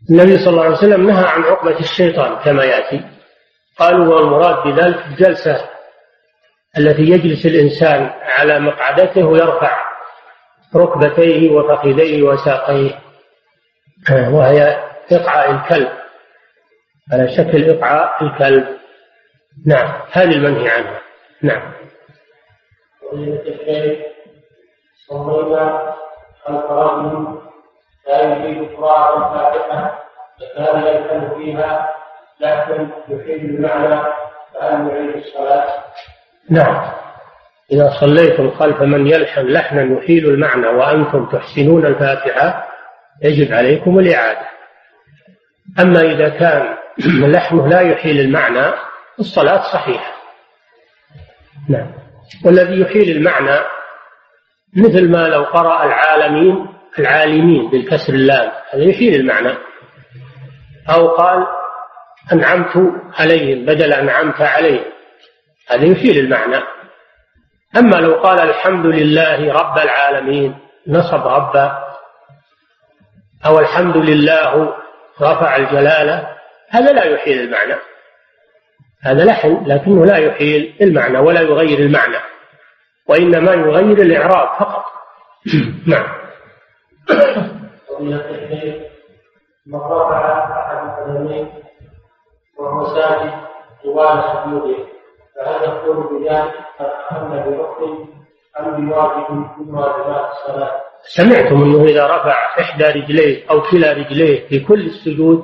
النبي صلى الله عليه وسلم نهى عن عقبة الشيطان كما يأتي. قالوا والمراد بذلك الجلسة التي يجلس الإنسان على مقعدته ويرفع ركبتيه وفخذيه وساقيه. وهي إقعاء الكلب. على شكل إقعاء الكلب. نعم هذه المنهي عنها. نعم. صلينا خلف رجل لا يريد قراءة الفاتحة فكان يلحن فيها لكن يحيل المعنى فهل يعيد الصلاة؟ نعم. إذا صليتم خلف من يلحن لحنا يحيل المعنى وأنتم تحسنون الفاتحة يجب عليكم الإعادة. أما إذا كان لحنه لا يحيل المعنى الصلاة صحيحة. نعم. والذي يحيل المعنى مثل ما لو قرأ العالمين العالمين بالكسر اللام هذا يحيل المعنى. أو قال أنعمت عليهم بدل أنعمت عليهم. هذا يحيل المعنى. أما لو قال الحمد لله رب العالمين نصب ربا أو الحمد لله رفع الجلالة هذا لا يحيل المعنى. هذا لحن لكنه لا يحيل المعنى ولا يغير المعنى وإنما يغير الإعراب فقط. <clears throat> نعم. فضيلة الشيخ من رفع أحد القدمين وهو ساجد طوال سجوده فهل يقول بذلك قد أهم بركن أم بواجب من واجبات الصلاة؟ سمعتم أنه إذا رفع إحدى رجليه أو كلا رجليه في كل السجود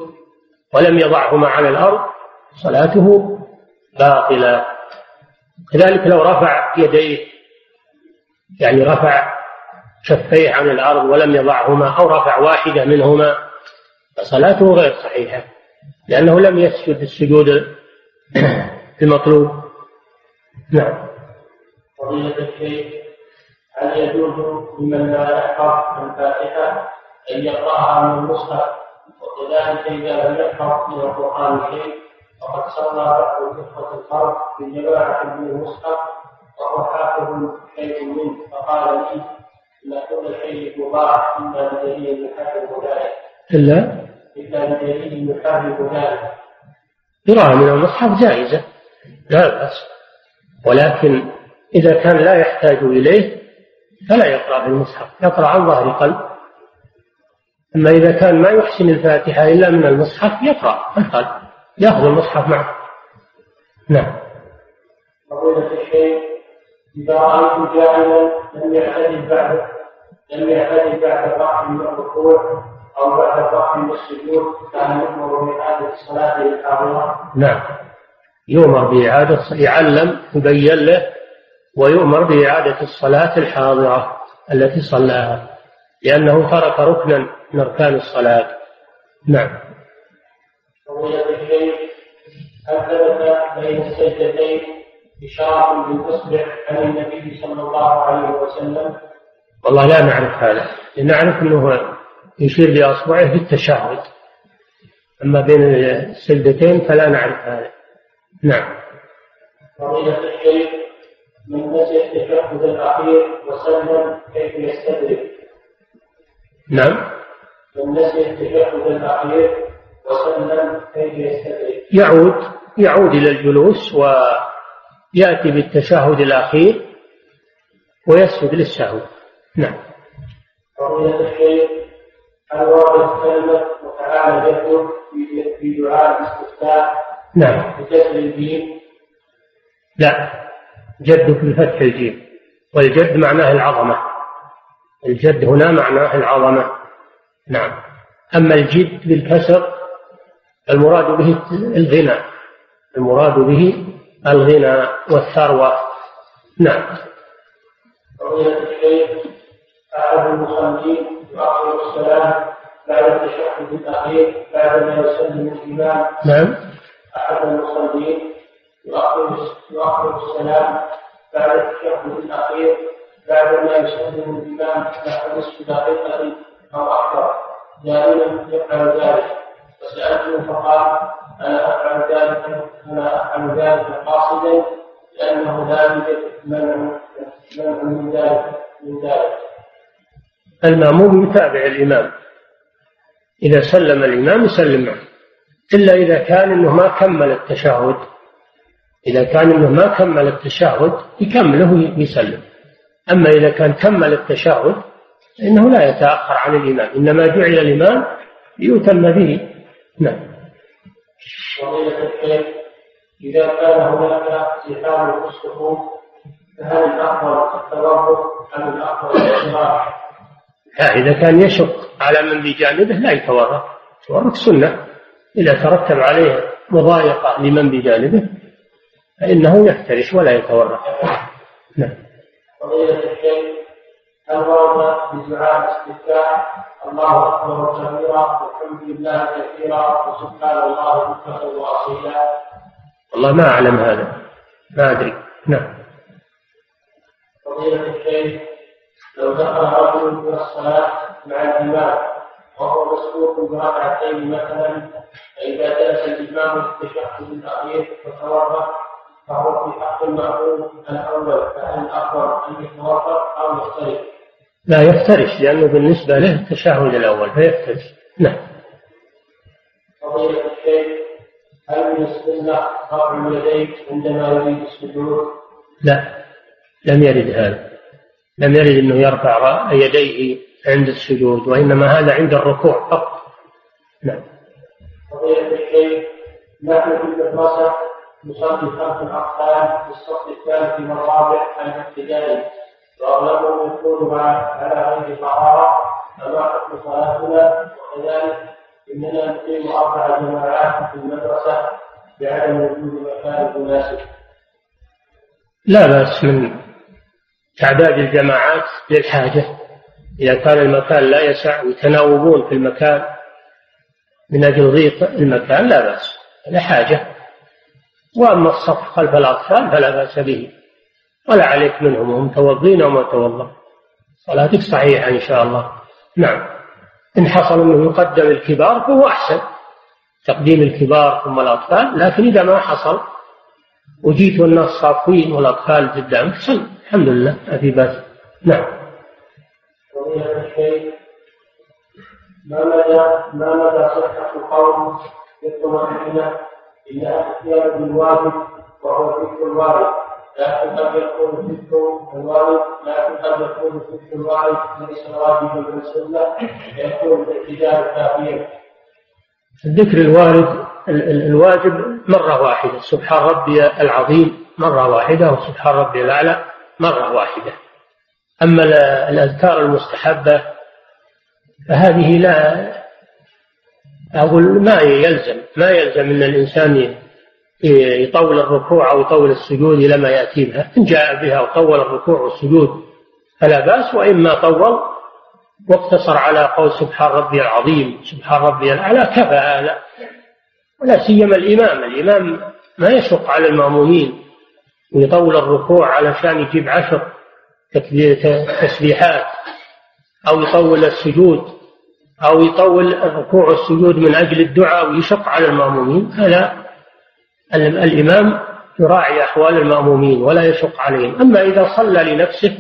ولم يضعهما على الأرض صلاته باطلة. كذلك لو رفع يديه يعني رفع شفيه عن الأرض ولم يضعهما أو رفع واحدة منهما فصلاته غير صحيحة لأنه لم يسجد السجود <clears throat> المطلوب. نعم. هل يجوز لمن لا يحفظ الفاتحة أن يقرأها من المصحف. وكذلك إذا لم يحفظ من القرآن شيء وقد صلى بعض الإخوة الفرد بجماعة من المصحف وهو حافظ شيء منه. فقال لي إن كل شيء مباح إلا بدليل يحرم ذلك. إلا؟ إلا بدليل يحرم ذلك. قراءة من المصحف جائزة. لا بأس. ولكن إذا كان لا يحتاج إليه فلا يقرأ في المصحف يقرأ عن ظهر قلب أما إذا كان ما يحسن الفاتحة إلا من المصحف يقرأ عن قلب يأخذ المصحف معه. نعم. فضيلة الشيخ إذا رأيت جاهلا لم يعتدل بعد لم يعتدل بعد الرفع من الركوع أو بعد الرفع من السجود كان يؤمر بإعادة الصلاة للحاضرة نعم. يؤمر بإعادة يعلم يبين له ويؤمر بإعادة الصلاة الحاضرة التي صلاها لأنه ترك ركنا من أركان الصلاة. نعم. فضيلة الشيخ هل ثبت بين السجدتين إشارة بالإصبع عن النبي صلى الله عليه وسلم. والله لا نعرف هذا نعرف أنه يشير بأصبعه في التشهد. أما بين السجدتين فلا نعرف هذا. نعم. فضيلة الشيخ من نسي التشهد الأخير وسلم كيف يستدرك. نعم. من نسي التشهد الأخير وسلم كيف يستدرك. يعود يعود إلى الجلوس ويأتي بالتشهد الأخير ويسجد للسهو. نعم. فضيلة الشيخ هل كلمة وتعالى جده في- دعاء الاستفتاء نعم. بكسر الجيم لا. جد بفتح الجيم. والجد معناه العظمة. الجد هنا معناه العظمة. نعم. أما الجد بالكسر المراد به الغنى. المراد به الغنى والثروة. نعم. فضيلة الشيخ أحد المصلين يؤخر السلام بعد التشهد الأخير بعد ما يسلم الإمام. نعم. أحد المصلين يؤخر السلام بعد التشهد الأخير بعد ما يسلم الإمام نحو نصف دقيقة أو أكثر دائما يفعل ذلك. فسألته فقال أنا أفعل ذلك أنا أفعل ذلك قاصدا لأنه لا يوجد منع منع من ذلك من ذلك. المأموم يتابع الإمام. إذا سلم الإمام يسلم معه. إلا إذا كان أنه ما كمل التشهد. إذا كان أنه ما كمل التشهد يكمله ويسلم. أما إذا كان كمل التشهد فإنه لا يتأخر عن الإمام إنما جعل الإمام ليتم به نعم. إذا كان هناك زحام في الصفوف فهل الأفضل التوقف أم الأفضل؟ لا إذا كان يشق على من بجانبه لا يتورط يتورط سنة. إذا ترتب عليه مضايقة لمن بجانبه فإنه يفترش ولا يتورط. نعم. فضيلة الشيخ هل ورد بدعاء الاستفتاح الله أكبر كبيرا والحمد لله كثيرا وسبحان الله بكرة وأصيلا؟ والله ما أعلم هذا. ما أدري. نعم. فضيلة الشيخ لو دخل رجل إلى الصلاة مع الإمام وهو مسبوق بركعتين مثلا فإذا جلس الإمام في التشهد الأخير فتوضأ فهو في حق المأموم الأول فهل الأفضل أن يتوضأ أو يختلف؟ لا يفترش لأنه بالنسبة له التشهد الأول فيفترش. نعم. فضيلة الشيخ هل من السنة رفع اليدين عندما يريد السجود؟ لا لم يرد هذا. لم يرد أنه يرفع يديه عند السجود وإنما هذا عند الركوع فقط. نعم. فضيلة الشيخ نحن في المدرسة نصلي خلف الأطفال في الصف الثالث والرابع الابتدائي وأغلبهم يكون على غير طهارة فما حكم صلاتنا وكذلك إننا نقيم أربع جماعات في المدرسة بعدم وجود مكان مناسب. لا بأس من تعداد الجماعات للحاجة. إذا كان المكان لا يسع ويتناوبون في المكان من أجل ضيق المكان لا بأس. لحاجة وأما الصف خلف الأطفال فلا بأس به. ولا عليك منهم هم متوضين وما توضأ. صلاتك صحيحة إن شاء الله. نعم. إن حصل أنه يقدم الكبار فهو أحسن. تقديم الكبار ثم الأطفال. لكن إذا ما حصل وجيت والناس صافين والأطفال قدامك صل الحمد لله ما في بأس. نعم. ما مدى ما مدى صحة قول يطمئن إلى اختيار بالواجب وهو ذكر الوارد لكن قد يكون ذكر الوارد لكن قد يكون ذكر الوارد ليس واجبا بالسنة فيكون الاحتجاج كافيا الذكر الوارد الواجب مرة واحدة. سبحان ربي العظيم مرة واحدة وسبحان ربي الأعلى مرة واحدة. أما الأذكار المستحبة فهذه لا أقول ما يلزم ما يلزم أن الإنسان يطول الركوع أو يطول السجود إلى ما يأتي بها إن جاء بها وطول الركوع والسجود فلا بأس وإما طول واقتصر على قول سبحان ربي العظيم سبحان ربي الأعلى كفى هذا ولا سيما الإمام الإمام ما يشق على المأمومين ويطول الركوع علشان يجيب عشر تسبيحات أو يطول السجود. أو يطول الركوع والسجود من أجل الدعاء ويشق على المأمومين هذا الإمام يراعي أحوال المأمومين ولا يشق عليهم. أما إذا صلى لنفسه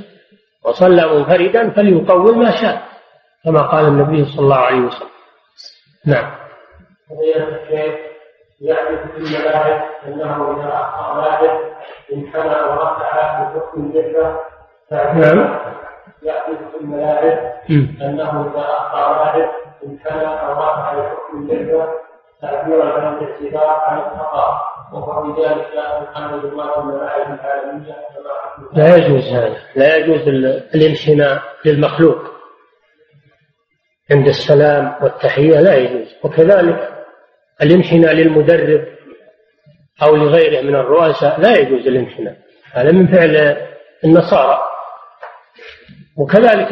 وصلى منفردا فليطول ما شاء كما قال النبي صلى الله عليه وسلم. نعم. يعرف في الملاعب انه اذا اخطا لاعب انحنى ورفع بحكم الجبهه نعم. يعرف في الملاعب أنه إذا أخطأ لاعب انحنى أو رفع بحكم الجبهه تعبيرا عن الاعتذار عن الخطا وهو بذلك الحمد لله الملاعب العالمية لا يجوز هذا. لا يجوز الانحناء للمخلوق. عند السلام والتحية لا يجوز. وكذلك الانحناء للمدرب أو لغيره من الرؤساء لا يجوز الانحناء. هذا من فعل النصارى. وكذلك